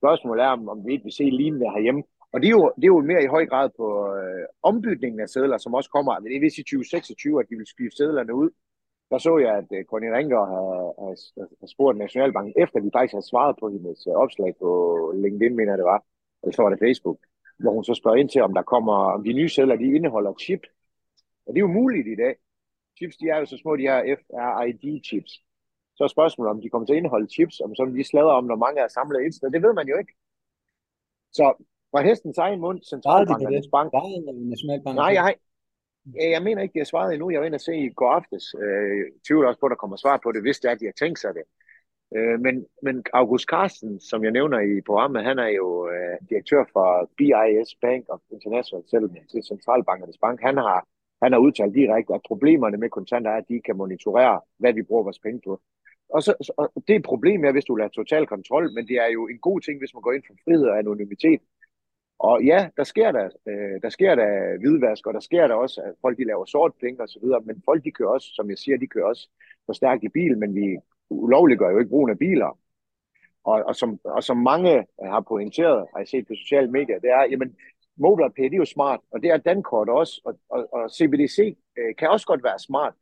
spørgsmålet er, om, vi ikke vil se lignende herhjemme. Og det er jo, det er jo mere i høj grad på øh, ombytningen af sædler, som også kommer. Det er vist i 2026, at de vil skifte sædlerne ud. Der så jeg, at øh, Conny Ringer har, har, har spurgt Nationalbanken, efter vi faktisk har svaret på hendes øh, opslag på LinkedIn, mener det var, eller så var det Facebook, hvor hun så spørger ind til, om der kommer, om de nye sædler, de indeholder chip. Og det er jo muligt i dag. Chips, de er jo så små, de her FRID-chips. Så er spørgsmålet, om de kommer til at indeholde chips, om sådan de slader om, når mange er samlet et sted. Det ved man jo ikke. Så fra hestens egen mund, centralbankernes bank. Nej, jeg, jeg mener ikke, de har svaret endnu. Jeg var inde og se i går aftes. Øh, tvivl også på, at der kommer svar på det, hvis det er, at de har tænkt sig det. Øh, men, men August Carsten, som jeg nævner i programmet, han er jo øh, direktør for BIS Bank of International Settlement til Centralbankernes Bank. Han har, han har udtalt direkte, at problemerne med kontanter er, at de kan monitorere, hvad vi bruger vores penge på. Og, så, og det er et problem, hvis du lader total kontrol, men det er jo en god ting, hvis man går ind for frihed og anonymitet. Og ja, der sker der, øh, der sker der hvidvask, og der sker der også, at folk de laver sort penge og så videre, men folk de kører også, som jeg siger, de kører også for stærkt i bil, men vi ulovliggør jo ikke brugen af biler. Og, og, som, og som mange har pointeret, har jeg set på sociale medier, det er, jamen, MobilePay, det er jo smart, og det er Dankort også, og, og, og CBDC øh, kan også godt være smart,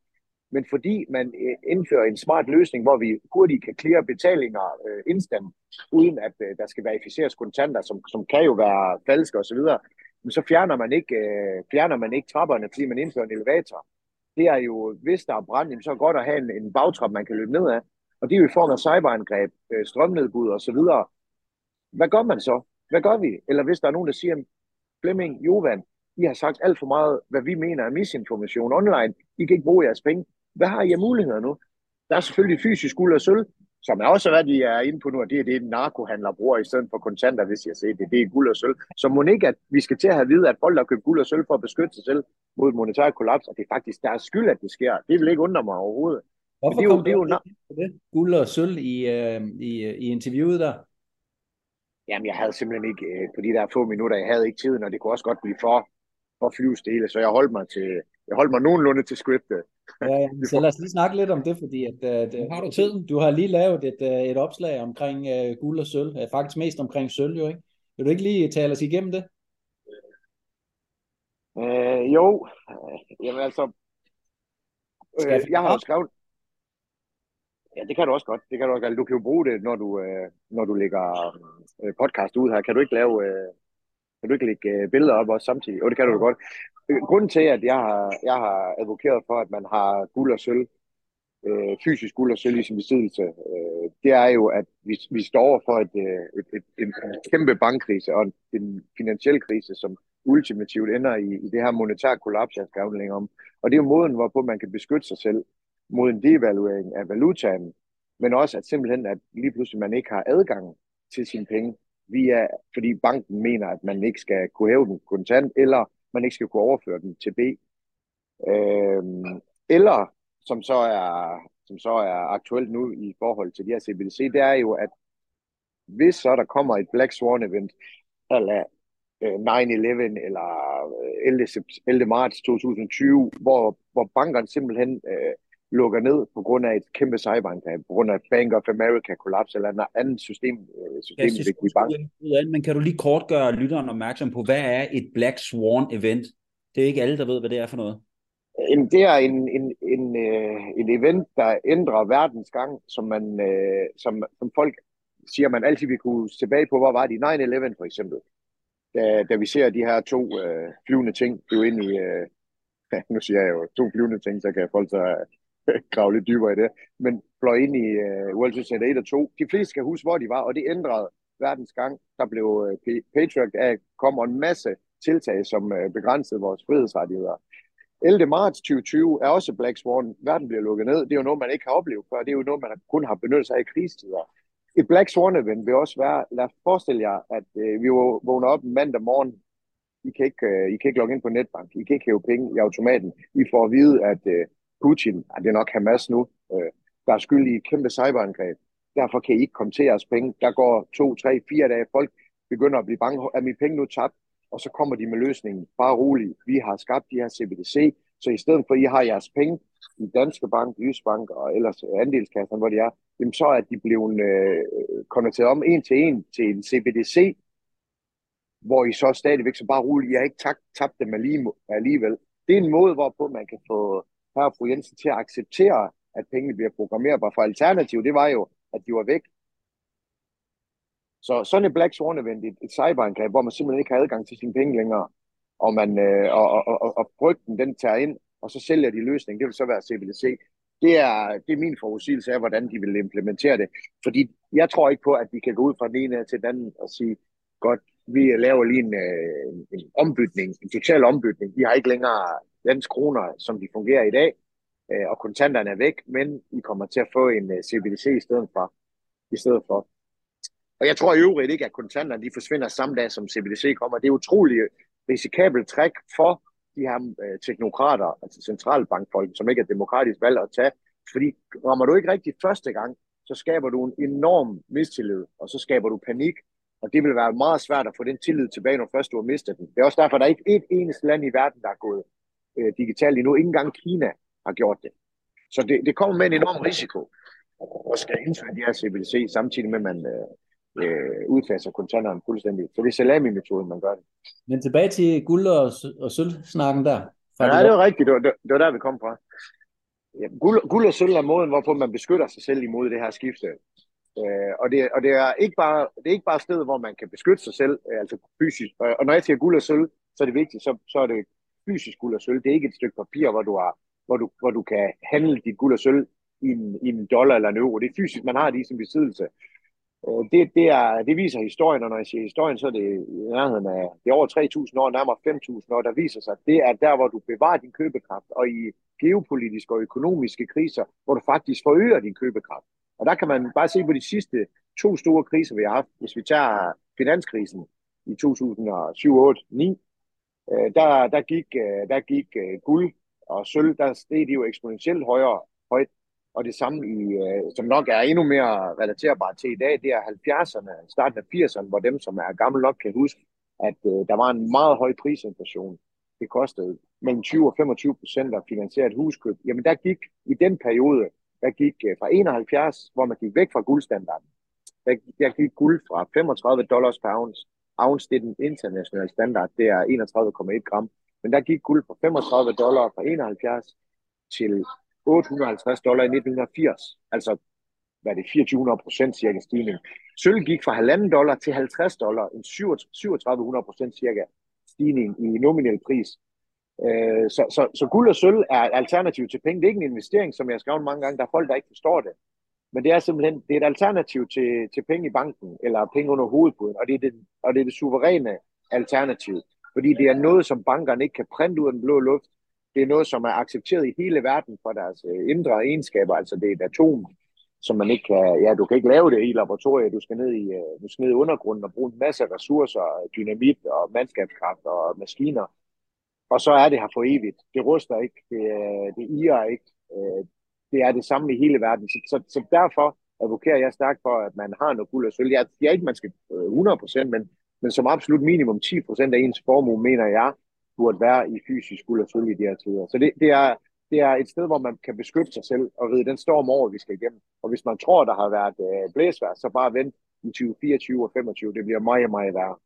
men fordi man øh, indfører en smart løsning, hvor vi hurtigt kan klare betalinger øh, instant, uden at øh, der skal verificeres kontanter, som, som kan jo være falske osv., men så fjerner man ikke, øh, fjerner man ikke trapperne, fordi man indfører en elevator. Det er jo, hvis der er brand, så er det godt at have en, en bagtrap, man kan løbe ned af. Og det er jo i form af cyberangreb, øh, strømnedbud og så videre. Hvad gør man så? Hvad gør vi? Eller hvis der er nogen, der siger, Flemming, Jovan, I har sagt alt for meget, hvad vi mener er misinformation online. I kan ikke bruge jeres penge. Hvad har I af muligheder nu? Der er selvfølgelig fysisk guld og sølv, som er også hvad de er inde på nu, og det er det, narkohandler bruger i stedet for kontanter, hvis jeg siger det. Det er guld og sølv. Så må ikke, at vi skal til at have vide, at folk har købt guld og sølv for at beskytte sig selv mod monetær kollaps, og det er faktisk deres skyld, at det sker. Det vil ikke undre mig overhovedet. Hvorfor det er jo, det er jo, det, det? Guld og sølv i, øh, i, i interviewet der? Jamen, jeg havde simpelthen ikke, øh, på de der få minutter, jeg havde ikke tiden, og det kunne også godt blive for, for flyvestille, så jeg holdt mig til, jeg holdt mig nogenlunde til scriptet. Ja, ja. Så lad os lige snakke lidt om det, fordi at, at, at har du tiden? Du har lige lavet et, øh, et opslag omkring uh, guld og sølv, faktisk mest omkring sølv jo, ikke? Vil du ikke lige tale os igennem det? Øh, jo, jamen altså, øh, jeg har jo skrevet, Ja, det kan du også godt. Det kan du, også, godt. du kan jo bruge det, når du, øh, når du lægger øh, podcast ud her. Kan du ikke lave, øh, kan du ikke lægge øh, billeder op også samtidig? Jo, det kan du godt. Øh, grunden til, at jeg har, jeg har advokeret for, at man har guld og sølv, øh, fysisk guld og sølv i sin besiddelse, øh, det er jo, at vi, vi står over for et, øh, et, et, en, en kæmpe bankkrise og en, en finansiel krise, som ultimativt ender i, i det her monetære kollaps, jeg skal længere om. Og det er jo måden, hvorpå man kan beskytte sig selv mod en devaluering af valutaen, men også at simpelthen, at lige pludselig man ikke har adgang til sine penge, via, fordi banken mener, at man ikke skal kunne hæve den kontant, eller man ikke skal kunne overføre den til B. Øhm, eller, som så, er, som så er aktuelt nu i forhold til de her CBDC, det er jo, at hvis så der kommer et Black Swan event, øh, eller 9-11 eller 11. 11. marts 2020, hvor, hvor bankerne simpelthen øh, lukker ned på grund af et kæmpe cyberangreb, på grund af Bank of America kollaps eller en anden system, øh, system i bank. Men kan du lige kort gøre lytteren opmærksom på, hvad er et Black Swan event? Det er ikke alle, der ved, hvad det er for noget. En, det er en, en, en, øh, en event, der ændrer verdens gang, som, man, øh, som, som folk siger, man altid vil kunne tilbage på. Hvor var de? 9-11 for eksempel. Da, da vi ser de her to øh, flyvende ting blive ind i... Øh, nu siger jeg jo to flyvende ting, så kan folk så grave lidt dybere i det, men fløj ind i uh, World Series 1 og 2. De fleste skal huske, hvor de var, og det ændrede verdens gang. Der blev uh, Patriot af kom en masse tiltag, som uh, begrænsede vores frihedsrettigheder. 11. marts 2020 er også Black Swan. Verden bliver lukket ned. Det er jo noget, man ikke har oplevet før. Det er jo noget, man kun har benyttet sig af i krigstider. et Black Swan event vil også være, lad os forestille jer, at øh, vi vågner op en mandag morgen, I kan, ikke, øh, I kan ikke logge ind på netbank, I kan ikke hæve penge i automaten, I får at vide, at øh, Putin, at det er nok Hamas nu, øh, der er skyld i et kæmpe cyberangreb, derfor kan I ikke komme til jeres penge, der går to, tre, fire dage, folk begynder at blive bange, er mine penge nu tabt, og så kommer de med løsningen, bare rolig. vi har skabt de her CBDC, så i stedet for, at I har jeres penge i Danske Bank, Jysbank og ellers andelskasserne, hvor de er, jamen så er de blevet øh, konverteret om en til en til en CBDC, hvor I så stadigvæk så bare roligt, jeg har ikke tabt, tabt dem alligevel. Det er en måde, hvorpå man kan få her fru Jensen til at acceptere, at pengene bliver programmerbare. For alternativet, det var jo, at de var væk. Så sådan et Black Swan event, et, et cyberangreb, hvor man simpelthen ikke har adgang til sine penge længere, og, man, øh, og, og, og, og brygten, den tager ind, og så sælger de løsningen. Det vil så være CBDC. Det er, det er min forudsigelse af, hvordan de vil implementere det. Fordi jeg tror ikke på, at vi kan gå ud fra den ene til den anden og sige, godt, vi laver lige en, øh, en, en ombytning, en total ombytning. Vi har ikke længere dansk kroner, som de fungerer i dag, øh, og kontanterne er væk, men I kommer til at få en øh, CBDC i stedet for. I stedet for. Og jeg tror i øvrigt ikke, at kontanterne de forsvinder samme dag, som CBDC kommer. Det er utroligt øh, risikabelt træk for de her øh, teknokrater, altså centralbankfolk, som ikke er demokratisk valgt at tage. Fordi rammer du ikke rigtig første gang, så skaber du en enorm mistillid, og så skaber du panik, og det vil være meget svært at få den tillid tilbage, når først du har mistet den. Det er også derfor, at der er ikke et eneste land i verden, der er gået øh, digitalt endnu. Ikke engang Kina har gjort det. Så det, det kommer med en enorm risiko, og skal indføre de her CBDC, samtidig med, at man øh, øh, udfaser kontanterne fuldstændig. Så det er salami-metoden, man gør det. Men tilbage til guld og, og sølvsnakken der. Ja, det var rigtigt. Det var, det, var der, vi kom fra. Ja, guld, guld og sølv er måden, hvorpå man beskytter sig selv imod det her skifte. Øh, og det, og det, er ikke bare, det er ikke bare stedet, hvor man kan beskytte sig selv, øh, altså fysisk. Og, og når jeg siger guld og sølv, så er det vigtigt, så, så er det fysisk guld og sølv. Det er ikke et stykke papir, hvor du, har, hvor du, hvor du kan handle dit guld og sølv i en, i en dollar eller en euro. Det er fysisk, man har det i sin besiddelse. Øh, det, det, er, det viser historien, og når jeg siger historien, så er det i nærheden af, det er over 3.000 år, nærmere 5.000 år, der viser sig, at det er der, hvor du bevarer din købekraft, og i geopolitiske og økonomiske kriser, hvor du faktisk forøger din købekraft. Og der kan man bare se på de sidste to store kriser, vi har haft. Hvis vi tager finanskrisen i 2007-2008-2009, øh, der, der gik, øh, der gik øh, guld og sølv, der steg de jo eksponentielt højere, højt og det samme, i, øh, som nok er endnu mere relaterbart til i dag, det er 70'erne, starten af 80'erne, hvor dem, som er gamle nok, kan huske, at øh, der var en meget høj prisinflation. Det kostede mellem 20 og 25 procent at finansiere et huskøb. Jamen der gik i den periode, der gik øh, fra 71, hvor man gik væk fra guldstandarden, der, der gik guld fra 35 dollars per ounce. Ounce, det er den internationale standard, det er 31,1 gram. Men der gik guld fra 35 dollar fra 71 til 850 dollar i 1980. Altså, hvad er det, 2400 procent cirka stigning. Sølv gik fra 1,5 dollar til 50 dollar, en 3700 procent cirka stigning i nominel pris. Øh, så, så, så guld og sølv er alternativ til penge. Det er ikke en investering, som jeg har skrevet mange gange. Der er folk, der ikke forstår det. Men det er simpelthen det er et alternativ til, til penge i banken, eller penge under hovedbuden, og det, er det, og det er det suveræne alternativ. Fordi det er noget, som bankerne ikke kan printe ud af den blå luft det er noget, som er accepteret i hele verden for deres øh, indre egenskaber. Altså det er et atom, som man ikke kan, ja, du kan ikke lave det i laboratoriet. Du skal ned i, øh, du skal ned i undergrunden og bruge en masse ressourcer, dynamit og mandskabskraft og maskiner. Og så er det her for evigt. Det ruster ikke, det, det irer ikke. Øh, det er det samme i hele verden. Så, så, så derfor advokerer jeg stærkt for, at man har noget guld og sølv. Jeg siger ikke, man skal øh, 100%, men, men som absolut minimum 10% af ens formue, mener jeg, burde være i fysisk guld og sølv i de her tider. Så det, det, er, det er et sted, hvor man kan beskytte sig selv og ride den storm over, vi skal igennem. Og hvis man tror, der har været øh, blæsvær, så bare vent i 2024 og 2025. Det bliver meget, meget værre.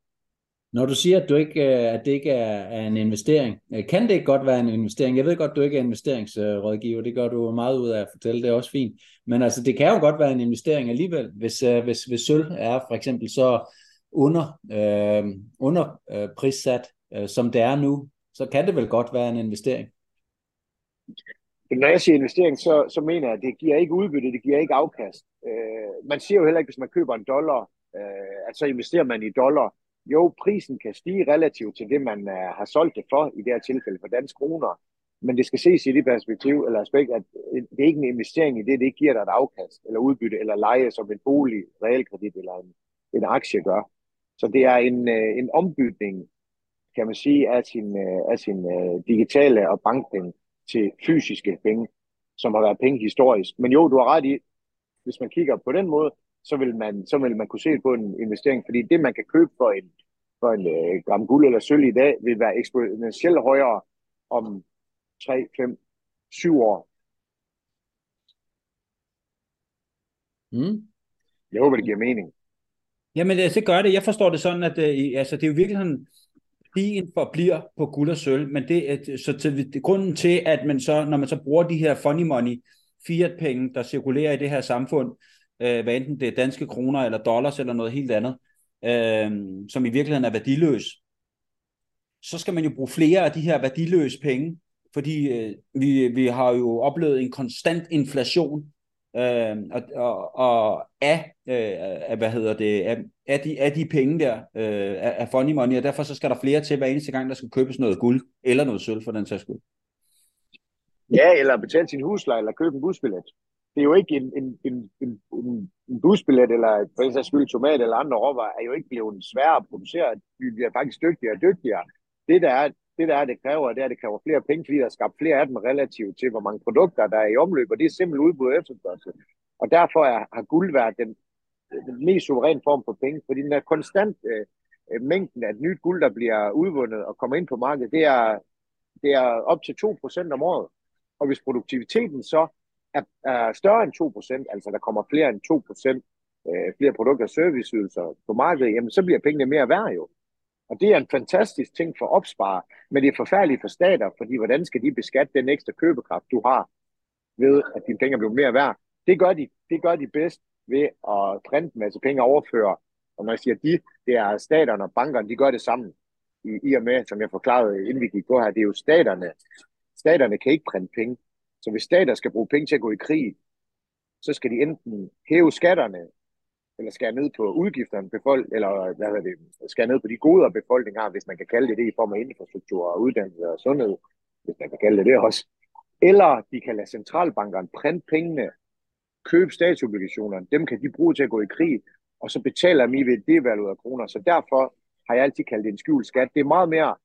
Når du siger, at, du ikke, øh, at det ikke er en investering, øh, kan det ikke godt være en investering? Jeg ved godt, at du ikke er investeringsrådgiver, det gør du meget ud af at fortælle, det er også fint. Men altså, det kan jo godt være en investering alligevel, hvis, øh, hvis, hvis sølv er for eksempel så under, øh, under øh, prissat, øh, som det er nu, så kan det vel godt være en investering. Når jeg siger investering, så, så mener jeg, at det giver ikke udbytte, det giver ikke afkast. Øh, man siger jo heller ikke, hvis man køber en dollar, øh, at så investerer man i dollar. Jo, prisen kan stige relativt til det, man uh, har solgt det for, i det her tilfælde for danske kroner. Men det skal ses i det perspektiv, eller aspekt, at øh, det er ikke en investering i det, det ikke giver dig et afkast, eller udbytte, eller leje som en bolig, realkredit eller en, en aktie gør. Så det er en, øh, en ombytning, kan man sige, af sin, øh, af sin uh, digitale og bankpenge til fysiske penge, som har været penge historisk. Men jo, du har ret i, hvis man kigger på den måde, så vil man, så vil man kunne se på en investering, fordi det, man kan købe for en, for en uh, gram guld eller sølv i dag, vil være eksponentielt højere om 3, 5, 7 år. Mm. Jeg håber, det giver mening. Jamen, det, det gør det. Jeg forstår det sådan, at øh, altså, det er jo virkelig stigen forbliver på guld og sølv, men det er så til, grunden til, at man så, når man så bruger de her funny money, fiat-penge, der cirkulerer i det her samfund, øh, hvad enten det er danske kroner eller dollars eller noget helt andet, øh, som i virkeligheden er værdiløs, så skal man jo bruge flere af de her værdiløse penge, fordi øh, vi, vi har jo oplevet en konstant inflation øh, og, og, og af, øh, af, hvad hedder det, af, af, de, af de penge der, øh, af, af funny money, og derfor så skal der flere til hver eneste gang, der skal købes noget guld, eller noget sølv for den sags skyld. Ja, eller betale sin husleje, eller købe en busbillet. Det er jo ikke en, en, en, en, en busbillet, eller for en sags skyld tomat eller andre råvarer, er jo ikke blevet sværere at producere. Vi bliver faktisk dygtigere og dygtigere. Det der er, det der er, det kræver, det er, at det kræver flere penge, fordi der er skabt flere af dem relativt til, hvor mange produkter der er i omløb, og det er simpelthen udbud og efterspørgsel. Og derfor er, har guld været den, den mest suveræne form for penge, fordi den er konstant øh, øh, mængden af nyt guld, der bliver udvundet og kommer ind på markedet, det er, det er op til 2% om året. Og hvis produktiviteten så er, er øh, større end 2%, altså der kommer flere end 2%, øh, flere produkter og serviceydelser på markedet, jamen så bliver pengene mere værd jo. Og det er en fantastisk ting for opspare, men det er forfærdeligt for stater, fordi hvordan skal de beskatte den ekstra købekraft, du har, ved at dine penge bliver mere værd? Det gør de, det gør de bedst ved at printe en masse penge og overføre. Og når jeg siger de, det er staterne og bankerne, de gør det sammen. I, I og med, som jeg forklarede, inden vi gik på her, det er jo staterne. Staterne kan ikke printe penge. Så hvis stater skal bruge penge til at gå i krig, så skal de enten hæve skatterne, eller skære ned på udgifterne, befolk eller hvad er det, skære ned på de goder, befolkningen har, hvis man kan kalde det det i form af infrastruktur og uddannelse og sundhed, hvis man kan kalde det det også. Eller de kan lade centralbankerne printe pengene, købe statsobligationerne, dem kan de bruge til at gå i krig, og så betaler de ved det af kroner. Så derfor har jeg altid kaldt det en skjult skat. Det er meget mere,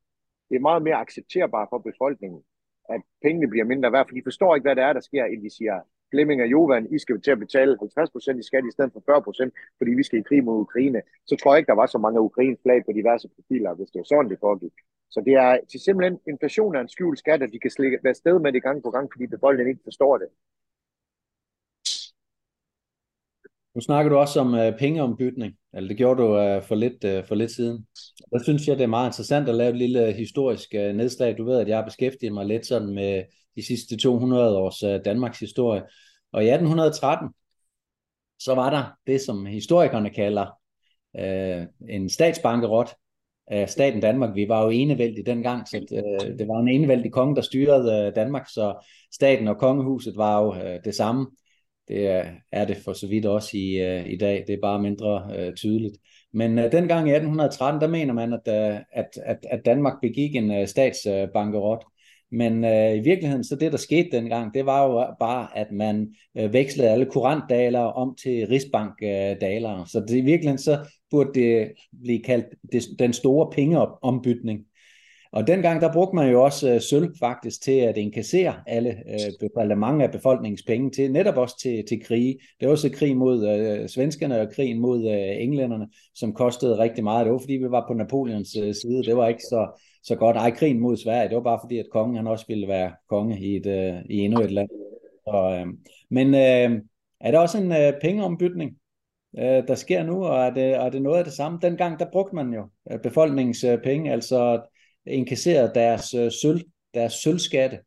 det er meget mere accepterbart for befolkningen, at pengene bliver mindre værd, for de forstår ikke, hvad det er, der sker, inden de siger, Flemming og Jovan, I skal til at betale 50% i skat i stedet for 40%, fordi vi skal i krig mod Ukraine. Så tror jeg ikke, der var så mange ukrainske flag på diverse profiler, hvis det var sådan, det foregik. Så det er til simpelthen inflation er en skjult skat, at de kan slikke, være sted med det gang på gang, fordi befolkningen ikke forstår det. Nu snakker du også om uh, pengeombytning, eller det gjorde du uh, for, lidt, uh, for lidt siden. Der synes jeg, det er meget interessant at lave et lille historisk uh, nedslag. Du ved, at jeg har beskæftiget mig lidt sådan med de sidste 200 års uh, Danmarks historie. Og i 1813, så var der det, som historikerne kalder uh, en statsbankerot af staten Danmark. Vi var jo enevældig dengang, så uh, det var en enevældig konge, der styrede uh, Danmark, så staten og kongehuset var jo uh, det samme. Det er, er det for så vidt også i, uh, i dag. Det er bare mindre uh, tydeligt. Men uh, dengang i 1813, der mener man, at, uh, at, at, at Danmark begik en uh, statsbankerot. Men uh, i virkeligheden, så det der skete dengang, det var jo bare, at man uh, vekslede alle kurantdaler om til rigsbankdaler. Så det, i virkeligheden, så burde det blive kaldt det, den store pengeombytning. Og dengang der brugte man jo også øh, sølv faktisk til at inkassere alle, øh, eller mange af befolkningens penge til, netop også til, til krige. Det var også krig mod øh, svenskerne og krigen mod øh, englænderne, som kostede rigtig meget. Det var fordi vi var på Napoleons øh, side. Det var ikke så, så godt. Ej, krigen mod Sverige, det var bare fordi, at kongen han også ville være konge i, et, øh, i endnu et land. Så, øh, men øh, er der også en øh, pengeombytning? øh, der sker nu, og er det, er det noget af det samme? Dengang, der brugte man jo øh, befolkningens øh, penge, altså inkasseret deres øh, sølv, deres sølvskatte.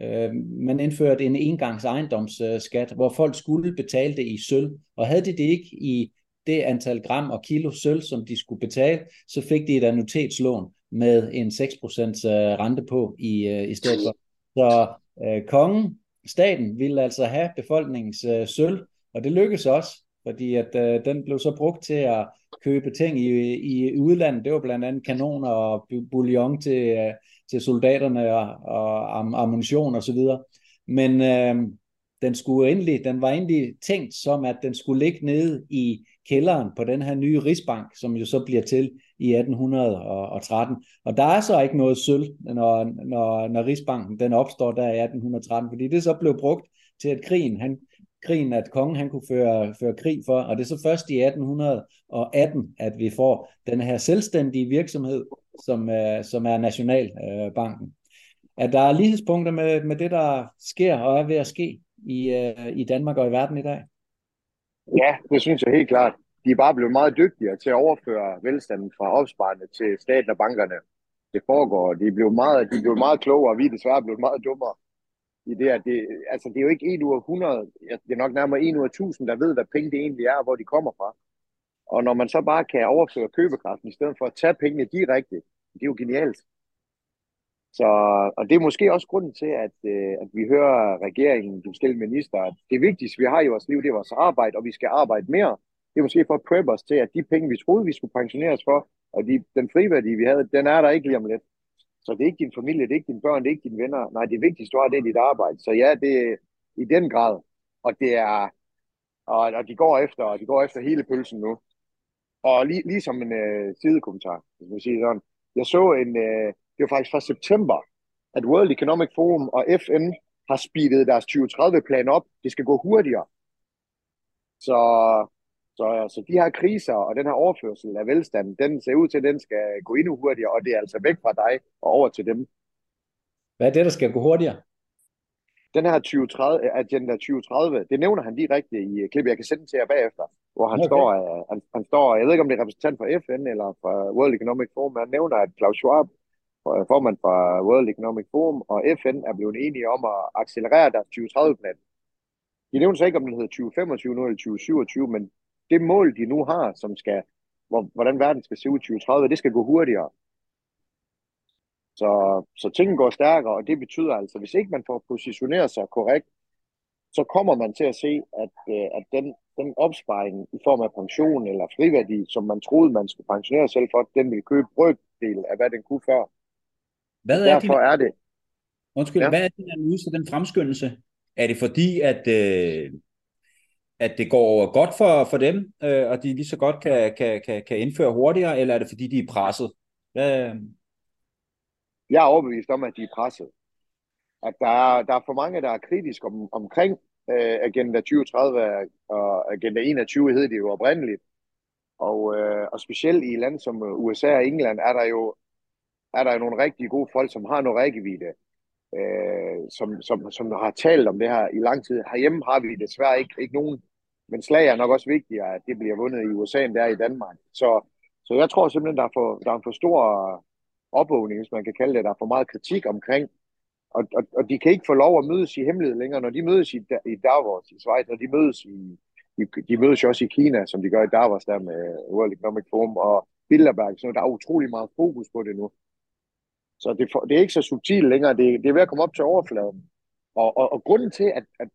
Øh, man indførte en engangs ejendomsskat, hvor folk skulle betale det i sølv, og havde de det ikke i det antal gram og kilo sølv, som de skulle betale, så fik de et annuitetslån med en 6% øh, rente på i, øh, i stedet for. Så øh, kongen, staten, ville altså have befolkningens øh, sølv, og det lykkedes også, fordi at øh, den blev så brugt til at købe ting i, i udlandet. Det var blandt andet kanoner og bouillon til, øh, til soldaterne og, og am, ammunition og så videre. Men øh, den, skulle endelig, den var egentlig tænkt som, at den skulle ligge nede i kælderen på den her nye Rigsbank, som jo så bliver til i 1813. Og der er så ikke noget sølv, når, når, når Rigsbanken den opstår der i 1813, fordi det så blev brugt til, at krigen, han, krigen, at kongen han kunne føre, føre krig for, og det er så først i 1818, at vi får den her selvstændige virksomhed, som, øh, som er Nationalbanken. At der er lighedspunkter med, med det, der sker og er ved at ske i, øh, i Danmark og i verden i dag? Ja, det synes jeg helt klart. De er bare blevet meget dygtigere til at overføre velstanden fra opsparende til staten og bankerne. Det foregår. De er blevet meget, de er blevet meget klogere, og vi er desværre blevet meget dummere i det, at det, altså det er jo ikke en ud af 100, det er nok nærmere en ud af 1000, der ved, hvad penge det egentlig er, og hvor de kommer fra. Og når man så bare kan overføre købekraften, i stedet for at tage pengene direkte, det er jo genialt. Så, og det er måske også grunden til, at, øh, at vi hører regeringen, de forskellige minister, at det vigtigste, vi har i vores liv, det er vores arbejde, og vi skal arbejde mere. Det er måske for at preppe os til, at de penge, vi troede, vi skulle pensioneres for, og de, den friværdi, vi havde, den er der ikke lige om lidt. Så det er ikke din familie, det er ikke dine børn, det er ikke dine venner. Nej, det vigtigste, du har, det er dit arbejde. Så ja, det er i den grad. Og det er, og, og de går efter, og de går efter hele pølsen nu. Og lige, lige som en øh, sidekommentar, hvis man siger sådan. Jeg så en, øh, det var faktisk fra september, at World Economic Forum og FN har speedet deres 2030-plan op. Det skal gå hurtigere. Så så, så de her kriser og den her overførsel af velstand, den ser ud til, at den skal gå endnu hurtigere, og det er altså væk fra dig og over til dem. Hvad er det, der skal gå hurtigere? Den her 2030, Agenda 2030, det nævner han direkte i klippet, jeg kan sende til jer bagefter, hvor han, okay. står, han, han står, jeg ved ikke om det er repræsentant for FN eller fra World Economic Forum, men han nævner, at Klaus Schwab, formand for World Economic Forum og FN er blevet enige om at accelerere deres 2030-plan. De nævner så ikke, om den hedder 2025 nu eller 2027, men det mål, de nu har, som skal, hvor, hvordan verden skal se ud 2030, det skal gå hurtigere. Så, så tingene går stærkere, og det betyder altså, hvis ikke man får positioneret sig korrekt, så kommer man til at se, at, øh, at den, den opsparing i form af pension eller friværdi, som man troede, man skulle pensionere selv for, den vil købe brøkdel af, hvad den kunne før. Hvad er Derfor din... er det. Undskyld, ja. hvad er din analyse den fremskyndelse? Er det fordi, at, øh, at det går godt for, for dem, øh, og de lige så godt kan, kan, kan, kan indføre hurtigere, eller er det fordi, de er presset? Hvad... Jeg er overbevist om, at de er presset. At der er, der er for mange, der er kritiske om, omkring øh, Agenda 2030 og Agenda 21 hed det jo oprindeligt. Og, øh, og specielt i lande som USA og England er der jo er der jo nogle rigtig gode folk, som har noget rækkevidde, øh, som, som, som har talt om det her i lang tid. Herhjemme har vi desværre ikke, ikke nogen men slag er nok også vigtigere, at det bliver vundet i USA, end det er i Danmark. Så, så jeg tror simpelthen, der er, for, der er en for stor opvågning, hvis man kan kalde det. Der er for meget kritik omkring. Og, og, og de kan ikke få lov at mødes i hemmelighed længere. Når de mødes i, i Davos i Schweiz, når de mødes i, de, de mødes jo også i Kina, som de gør i Davos der med World Economic Forum og Bilderberg. Så der er utrolig meget fokus på det nu. Så det, for, det er ikke så subtilt længere. Det, det er ved at komme op til overfladen. Og, og, og grunden til, at, at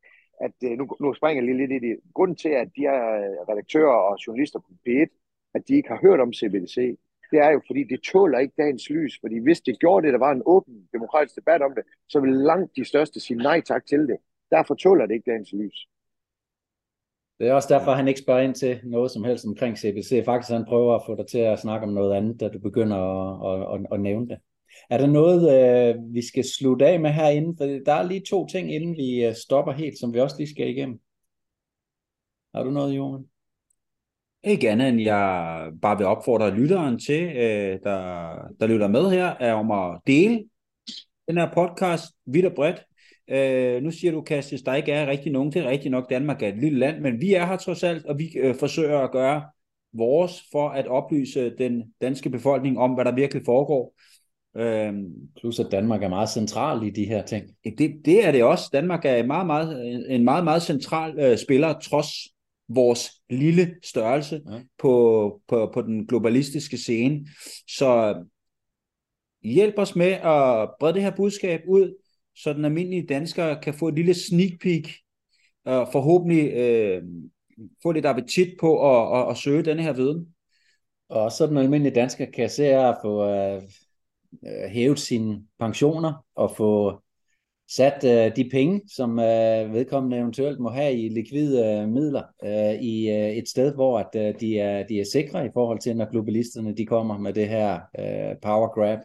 at øh, nu, nu springer jeg lige lidt i det. Grunden til, at de her øh, redaktører og journalister på P1, at de ikke har hørt om CBDC, det er jo, fordi det tåler ikke dagens lys. Fordi hvis det gjorde det, der var en åben demokratisk debat om det, så ville langt de største sige nej tak til det. Derfor tåler det ikke dagens lys. Det er også derfor, han ikke spørger ind til noget som helst omkring CBC. Faktisk han prøver at få dig til at snakke om noget andet, da du begynder at, at, at, at nævne det. Er der noget, øh, vi skal slutte af med herinde? For der er lige to ting, inden vi øh, stopper helt, som vi også lige skal igennem. Har du noget, Johan? Ikke andet end jeg bare vil opfordre lytteren til, øh, der, der lytter med her, er om at dele den her podcast vidt og bredt. Øh, nu siger du, Kastis, der ikke er rigtig nogen. Det er rigtigt nok, Danmark er et lille land, men vi er her trods alt, og vi øh, forsøger at gøre vores for at oplyse den danske befolkning om, hvad der virkelig foregår. Øhm, Plus at Danmark er meget central i de her ting. Det, det er det også. Danmark er meget, meget, en meget, meget central øh, spiller, trods vores lille størrelse ja. på, på, på den globalistiske scene. Så hjælp os med at brede det her budskab ud, så den almindelige dansker kan få et lille sneak peek, og forhåbentlig øh, få lidt appetit på at, at, at søge denne her viden. Og så den almindelige dansker kan se at få, uh, øh, hævet sine pensioner og få sat øh, de penge, som øh, vedkommende eventuelt må have i likvide øh, midler øh, i øh, et sted, hvor at, øh, de, er, de er sikre i forhold til, når globalisterne de kommer med det her øh, power grab,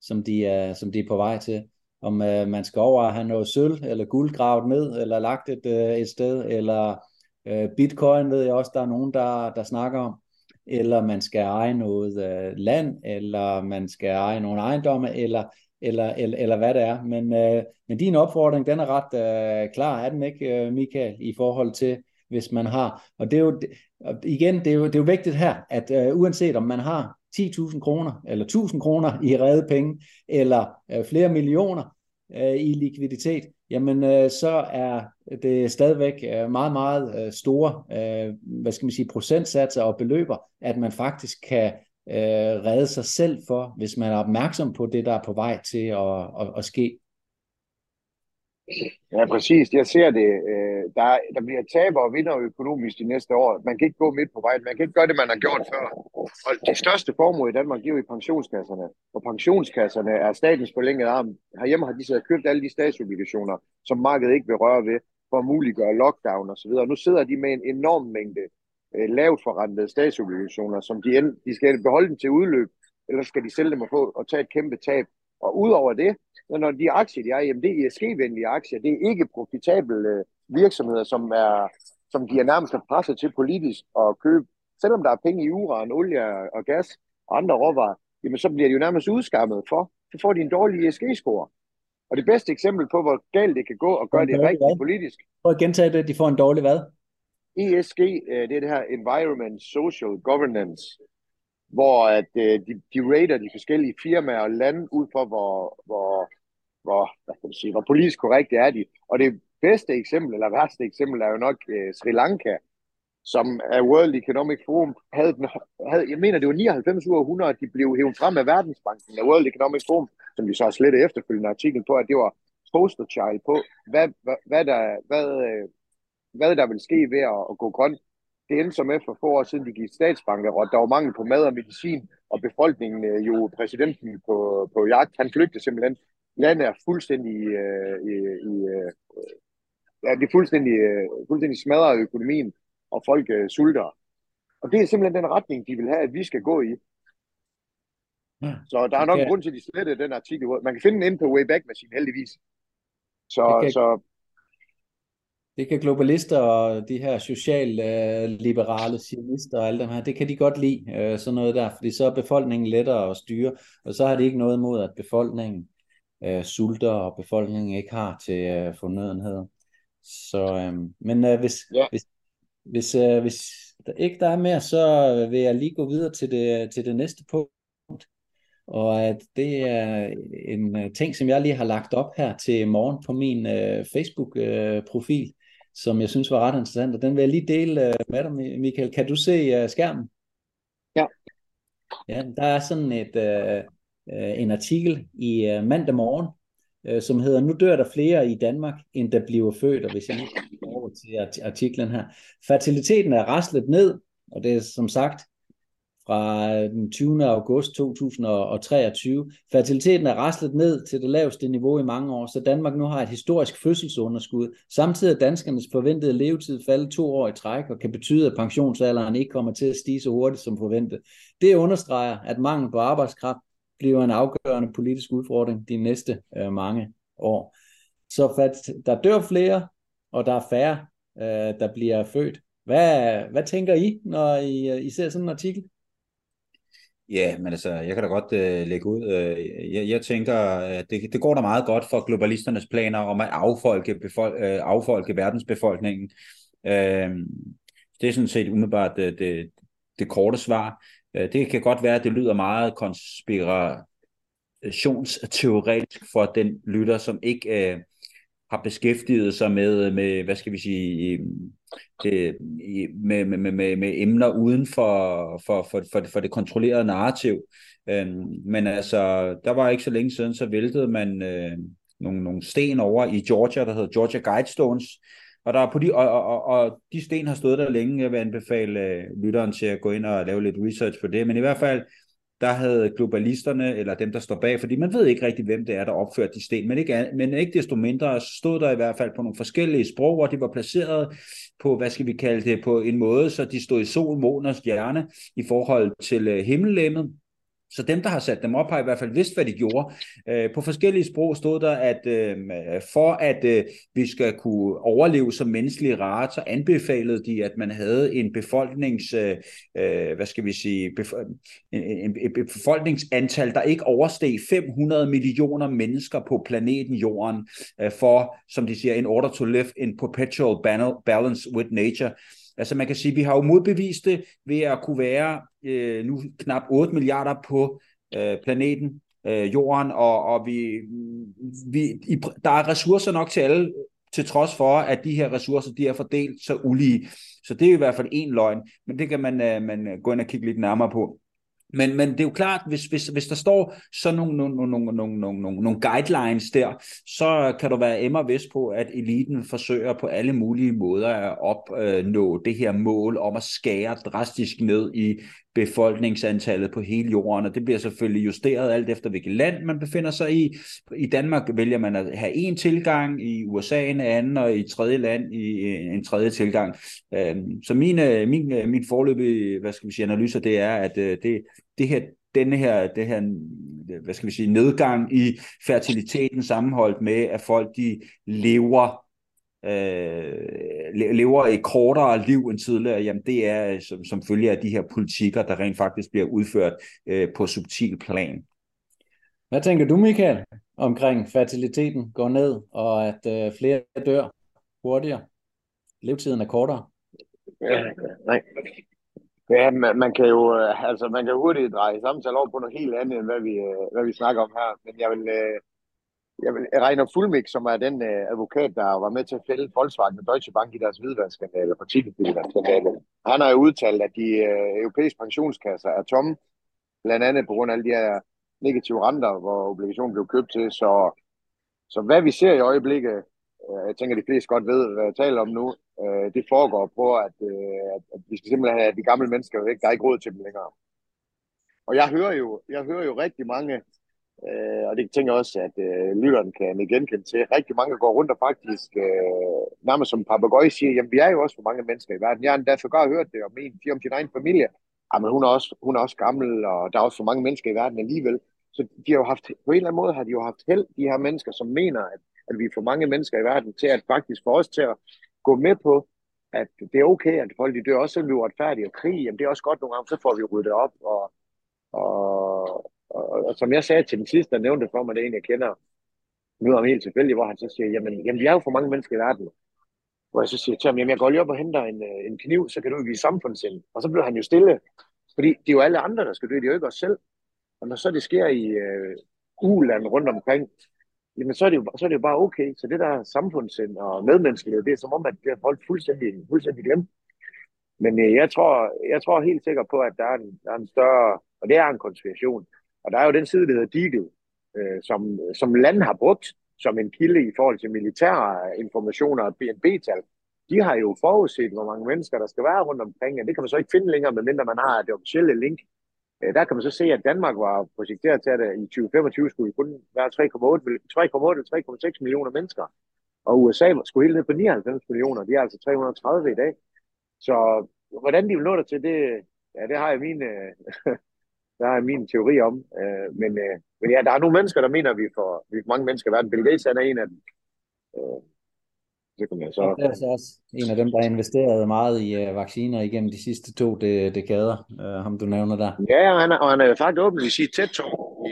som de, er, som de er på vej til. Om øh, man skal over og have noget sølv eller guld gravet ned, eller lagt et, øh, et sted, eller øh, bitcoin ved jeg også, der er nogen, der, der snakker om eller man skal eje noget øh, land, eller man skal eje nogle ejendomme, eller eller, eller, eller hvad det er. Men, øh, men din opfordring, den er ret øh, klar, er den ikke, øh, Michael, i forhold til, hvis man har, og det er jo, igen, det er jo, det er jo vigtigt her, at øh, uanset om man har 10.000 kroner, eller 1.000 kroner i redde penge, eller øh, flere millioner øh, i likviditet, jamen øh, så er det stadigvæk øh, meget, meget øh, store, øh, hvad skal man sige, procentsatser og beløber, at man faktisk kan øh, redde sig selv for, hvis man er opmærksom på det, der er på vej til at, at, at ske. Ja, præcis. Jeg ser det. Øh, der, der bliver taber og vinder økonomisk de næste år. Man kan ikke gå midt på vejen. Man kan ikke gøre det, man har gjort før. Og de største formuer i Danmark, giver er jo i pensionskasserne. Og pensionskasserne er statens forlængede arm. Herhjemme har de så købt alle de statsobligationer, som markedet ikke vil røre ved, for at muliggøre lockdown osv. Nu sidder de med en enorm mængde øh, lavt forrentede statsobligationer, som de, end, de skal beholde dem til udløb, eller skal de sælge dem og, få, og tage et kæmpe tab. Og udover det, når de aktier, de er, jamen det er ESG-venlige aktier, det er ikke profitable øh, virksomheder, som, er, som de er nærmest presset til politisk at købe. Selvom der er penge i uran, olie og gas og andre råvarer, jamen så bliver de jo nærmest udskammet for. Så får de en dårlig ESG-score. Og det bedste eksempel på, hvor galt det kan gå og gøre det rigtigt politisk. Prøv at gentage det, de får en dårlig hvad? ESG, øh, det er det her Environment Social Governance, hvor at øh, de, de rater de forskellige firmaer og lande ud for, hvor, hvor, hvor, hvad kan man sige, hvor politisk korrekt er de. Og det bedste eksempel, eller værste eksempel, er jo nok øh, Sri Lanka, som af World Economic Forum havde, den, havde, jeg mener, det var 99 ud af 100, de blev hævet frem af Verdensbanken af World Economic Forum, som vi så har slettet efterfølgende artikel på, at det var poster child på, hvad, hvad, hvad, der, hvad, øh, hvad der vil ske ved at, at gå grønt. Det endte som med for få år siden, de gik statsbanker, og der var mangel på mad og medicin, og befolkningen, øh, jo præsidenten på, på jagt, han flygtede simpelthen. Landet er fuldstændig, øh, i, i, øh, ja, det er fuldstændig, øh, fuldstændig smadret økonomien, og folk øh, sulter. Og det er simpelthen den retning, de vil have, at vi skal gå i. Ja, så der er nok okay. grund til, at de slettede den artikel. Man kan finde den inde på Wayback Machine, heldigvis. Så, okay. så det kan globalister og de her socialliberale øh, sionister og alle dem her, det kan de godt lide, øh, sådan noget der, fordi så er befolkningen lettere at styre, og så har de ikke noget imod, at befolkningen øh, sulter, og befolkningen ikke har til øh, fornødenheder. Så, øh, men øh, hvis, ja. hvis, hvis, øh, hvis der ikke der er mere, så vil jeg lige gå videre til det, til det næste punkt. Og at det er en ting, som jeg lige har lagt op her til morgen på min øh, Facebook-profil. Øh, som jeg synes var ret interessant, og den vil jeg lige dele uh, med dig, Michael. Kan du se uh, skærmen? Ja. Ja, der er sådan et, uh, Øh, en artikel i øh, mandag morgen, øh, som hedder, nu dør der flere i Danmark, end der bliver født, og hvis jeg lige over til artiklen her. Fertiliteten er raslet ned, og det er som sagt fra den 20. august 2023. Fertiliteten er raslet ned til det laveste niveau i mange år, så Danmark nu har et historisk fødselsunderskud. Samtidig er danskernes forventede levetid faldet to år i træk, og kan betyde, at pensionsalderen ikke kommer til at stige så hurtigt som forventet. Det understreger, at mangel på arbejdskraft bliver en afgørende politisk udfordring de næste øh, mange år. Så der dør flere, og der er færre, øh, der bliver født. Hvad, hvad tænker I, når I, øh, I ser sådan en artikel? Ja, men altså, jeg kan da godt øh, lægge ud. Øh, jeg, jeg tænker, at det, det går da meget godt for globalisternes planer om at affolke, befol, øh, affolke verdensbefolkningen. Øh, det er sådan set umiddelbart det, det, det korte svar. Øh, det kan godt være, at det lyder meget konspirationsteoretisk for den lytter, som ikke øh, har beskæftiget sig med, med hvad skal vi sige, øh, det, med, med, med, med emner uden for, for, for, for, for det kontrollerede narrativ. Øh, men altså, der var ikke så længe siden, så væltede man øh, nogle, nogle sten over i Georgia, der hedder Georgia Guidestones, og, der er på de, og, og, og de sten har stået der længe. Jeg vil anbefale øh, lytteren til at gå ind og lave lidt research på det. Men i hvert fald, der havde globalisterne, eller dem, der står bag, fordi man ved ikke rigtig, hvem det er, der opførte de sten, men ikke, men ikke desto mindre stod der i hvert fald på nogle forskellige sprog, hvor de var placeret på, hvad skal vi kalde det, på en måde, så de stod i sol, måne og stjerne i forhold til øh, himmellemmet. Så dem, der har sat dem op, har i hvert fald vidst, hvad de gjorde. Øh, på forskellige sprog stod der, at øh, for at øh, vi skal kunne overleve som menneskelige rare, så anbefalede de, at man havde en befolknings, øh, øh hvad skal vi sige, bef en, en, en befolkningsantal, der ikke oversteg 500 millioner mennesker på planeten Jorden, øh, for, som de siger, in order to live in perpetual balance with nature. Altså man kan sige, vi har jo modbevist det ved at kunne være øh, nu knap 8 milliarder på øh, planeten øh, Jorden, og, og vi, vi, i, der er ressourcer nok til alle, til trods for, at de her ressourcer de er fordelt så ulige. Så det er i hvert fald en løgn, men det kan man, øh, man gå ind og kigge lidt nærmere på. Men, men det er jo klart, hvis, hvis, hvis der står sådan nogle, nogle, nogle, nogle, nogle, nogle, nogle guidelines der, så kan du være emmer vist på, at eliten forsøger på alle mulige måder at opnå øh, det her mål om at skære drastisk ned i befolkningsantallet på hele jorden, og det bliver selvfølgelig justeret alt efter, hvilket land man befinder sig i. I Danmark vælger man at have en tilgang, i USA en anden, og i tredje land i øh, en tredje tilgang. Øhm, så min, øh, min, øh, min forløbige hvad skal vi sige, analyser, det er, at det, det her, denne her, det her, hvad skal vi sige, nedgang i fertiliteten sammenholdt med, at folk de lever øh, lever et kortere liv end tidligere, jamen det er som, som følge af de her politikker, der rent faktisk bliver udført øh, på subtil plan. Hvad tænker du, Michael, omkring fertiliteten går ned, og at øh, flere dør hurtigere? Levetiden er kortere? Ja, nej. Ja, man, man kan jo øh, altså man kan hurtigt dreje samtale over på noget helt andet, end hvad vi, øh, hvad vi snakker om her. Men jeg vil, øh, jeg vil, Reiner Fulmik, som er den øh, advokat, der var med til at fælde Volkswagen og Deutsche Bank i deres hvidvaskskandale, partikelfilderskandale, han har jo udtalt, at de øh, europæiske pensionskasser er tomme, blandt andet på grund af alle de her negative renter, hvor obligationen blev købt til. Så, så hvad vi ser i øjeblikket, øh, jeg tænker, de fleste godt ved, hvad jeg taler om nu, øh, det foregår på, at, øh, at, at vi skal simpelthen have de gamle mennesker væk. Der er ikke råd til dem længere. Og jeg hører jo, jeg hører jo rigtig mange Øh, og det tænker jeg også, at øh, lytteren kan genkende til. Rigtig mange går rundt og faktisk øh, nærmest som papagøj siger, jamen vi er jo også for mange mennesker i verden. Jeg har endda sågar hørt det om en, om sin egen familie. Ah, jamen hun er, også, hun er også gammel, og der er også for mange mennesker i verden alligevel. Så de har jo haft, på en eller anden måde har de jo haft held, de her mennesker, som mener, at, at vi er for mange mennesker i verden, til at faktisk få os til at gå med på, at det er okay, at folk de dør også, selvom vi er uretfærdige og krig. Jamen det er også godt nogle gange, så får vi ryddet op, og, og, og, og som jeg sagde til den sidste, der nævnte for mig, det er en, jeg kender, nu om helt tilfældigt, hvor han så siger, jamen, jamen vi er jo for mange mennesker i verden. Hvor jeg så siger til ham, jamen jeg går lige op og henter en, øh, en kniv, så kan du vise samfundssind. Og så bliver han jo stille, fordi det er jo alle andre, der skal dø, det er jo ikke os selv. Og når så det sker i øh, uland rundt omkring, jamen så er, det jo, så er det jo bare okay. Så det der samfundssind og medmenneskelighed, det er som om, at det har folk fuldstændig, fuldstændig glemt. Men øh, jeg, tror, jeg tror helt sikkert på, at der er en, der er en større, og det er en konspiration, og der er jo den side, der hedder Deagle, øh, som, som landet har brugt som en kilde i forhold til militære informationer og BNB-tal. De har jo forudset, hvor mange mennesker der skal være rundt omkring, og det kan man så ikke finde længere, medmindre man har det officielle link. Øh, der kan man så se, at Danmark var projekteret til, at øh, i 2025 skulle kun være 3,8 3,6 millioner mennesker. Og USA skulle helt ned på 99 millioner. De er altså 330 i dag. Så hvordan de vil nå der til, det, ja, det har jeg mine, øh, der er min teori om. Øh, men, øh, men ja, der er nogle mennesker, der mener, at vi får, vi får mange mennesker i verden. Bill Gates er en af dem. Øh, det kan man så... Det er så også en af dem, der har investeret meget i uh, vacciner igennem de sidste to de, dekader, uh, ham du nævner der. Ja, og han, er, og han er faktisk åbent i sit tæt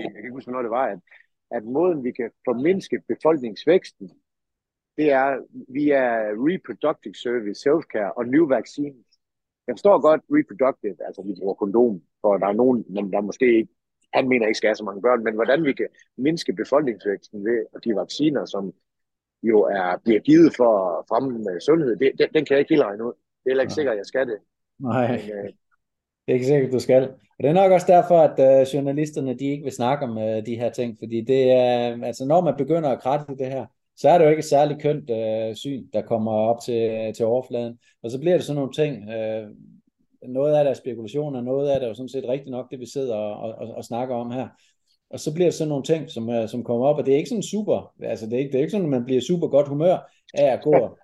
jeg kan ikke huske, hvornår det var, at, at måden, vi kan formindske befolkningsvæksten, det er via reproductive service, self-care og new vaccines. Jeg forstår godt reproductive, altså vi bruger kondom, for der er nogen, men der måske ikke, han mener ikke skal have så mange børn, men hvordan vi kan mindske befolkningsvæksten ved de vacciner, som jo er, bliver givet for at fremme sundhed, det, den, den kan jeg ikke helt regne ud. Det er heller ikke sikkert, at jeg skal det. Nej, men, øh, det er ikke sikkert, du skal. Og det er nok også derfor, at uh, journalisterne de ikke vil snakke om uh, de her ting, fordi det er, altså når man begynder at kratte det her, så er det jo ikke et særligt kønt uh, syn, der kommer op til, til overfladen. Og så bliver det sådan nogle ting, uh, noget af det er spekulation, og noget af det er jo sådan set rigtigt nok, det vi sidder og, og, og snakker om her. Og så bliver det sådan nogle ting, som, øh, som kommer op, og det er ikke sådan super, altså det er ikke, det er ikke sådan, at man bliver super godt humør af at gå og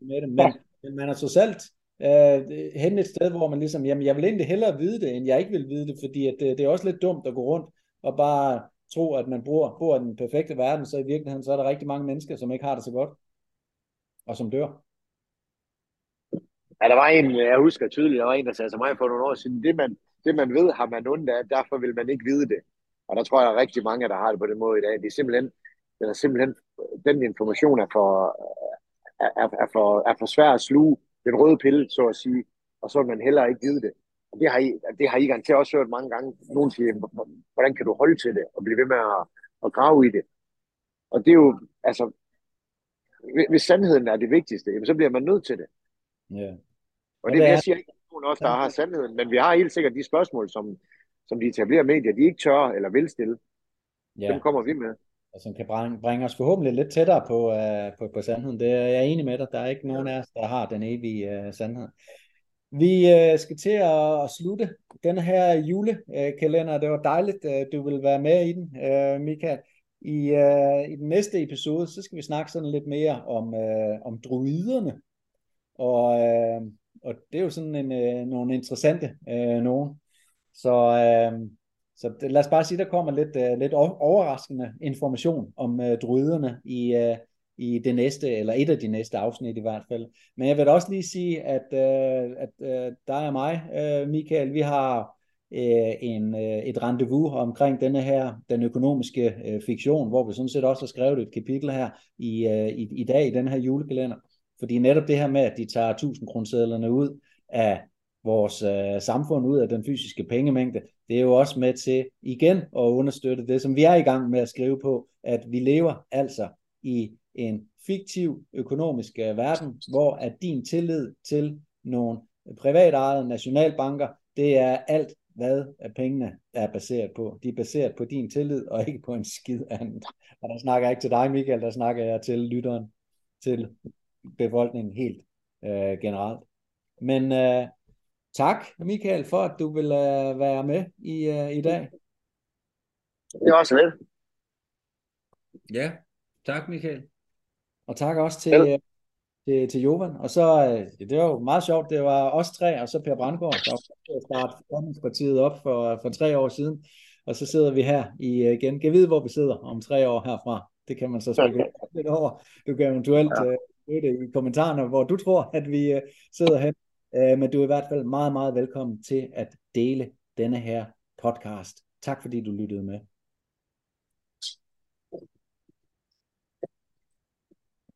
med det, men, men man er så selv øh, hen et sted, hvor man ligesom, jamen jeg vil egentlig hellere vide det, end jeg ikke vil vide det, fordi at det, det er også lidt dumt at gå rundt og bare tro, at man bor, bor i den perfekte verden, så i virkeligheden så er der rigtig mange mennesker, som ikke har det så godt, og som dør. Ja, der var en, jeg husker tydeligt, der var en, der sagde til mig for nogle år siden, det man, det man ved, har man ondt af, derfor vil man ikke vide det. Og der tror jeg, der er rigtig mange, der har det på den måde i dag. Det er simpelthen, det er simpelthen den information er for, er, er, for, er for svær at sluge den røde pille, så at sige, og så vil man heller ikke vide det. Og det har I, det har I garanteret også hørt mange gange. Nogen siger, hvordan kan du holde til det, og blive ved med at, at grave i det? Og det er jo, altså, hvis sandheden er det vigtigste, så bliver man nødt til det. Ja. Og det, det jeg siger ikke, at nogen også, der har sandheden, men vi har helt sikkert de spørgsmål, som, som de etablerer medier, de ikke tør eller vil stille. Ja. Dem kommer vi med. Og som kan bringe, bringe os forhåbentlig lidt tættere på, uh, på, på sandheden. Det er jeg enig med dig. Der er ikke nogen af os, der har den evige uh, sandhed. Vi uh, skal til at, at slutte den her julekalender. Det var dejligt, uh, du vil være med i den, uh, Michael. I, uh, I den næste episode, så skal vi snakke sådan lidt mere om, uh, om druiderne. Og, og det er jo sådan en, øh, nogle interessante øh, nogen. Så, øh, så det, lad os bare sige, der kommer lidt, øh, lidt overraskende information om øh, druiderne i, øh, i det næste, eller et af de næste afsnit i hvert fald. Men jeg vil også lige sige, at, øh, at øh, dig og mig, øh, Michael, vi har øh, en, øh, et rendezvous omkring denne her, den økonomiske øh, fiktion, hvor vi sådan set også har skrevet et kapitel her i, øh, i, i dag i den her julekalender. Fordi netop det her med, at de tager 1000 kronesedlerne ud af vores øh, samfund, ud af den fysiske pengemængde, det er jo også med til igen at understøtte det, som vi er i gang med at skrive på, at vi lever altså i en fiktiv økonomisk øh, verden, hvor at din tillid til nogle privatejede nationalbanker, det er alt, hvad øh, pengene er baseret på. De er baseret på din tillid, og ikke på en skid andet. Og der snakker jeg ikke til dig, Michael, der snakker jeg til lytteren, til befolkningen helt øh, generelt. Men øh, tak, Michael, for at du vil øh, være med i, øh, i dag. Det var så lidt. Ja, tak Michael. Og tak også til, øh, til, til Jovan. Og så, øh, det var jo meget sjovt, det var os tre, og så Per Brandgaard, der startede Formandspartiet op for, for tre år siden. Og så sidder vi her i, øh, igen. Kan vide, hvor vi sidder om tre år herfra. Det kan man så spekulere lidt over. Du kan eventuelt ja øh, det i kommentarerne, hvor du tror, at vi øh, sidder hen. Øh, men du er i hvert fald meget, meget velkommen til at dele denne her podcast. Tak fordi du lyttede med.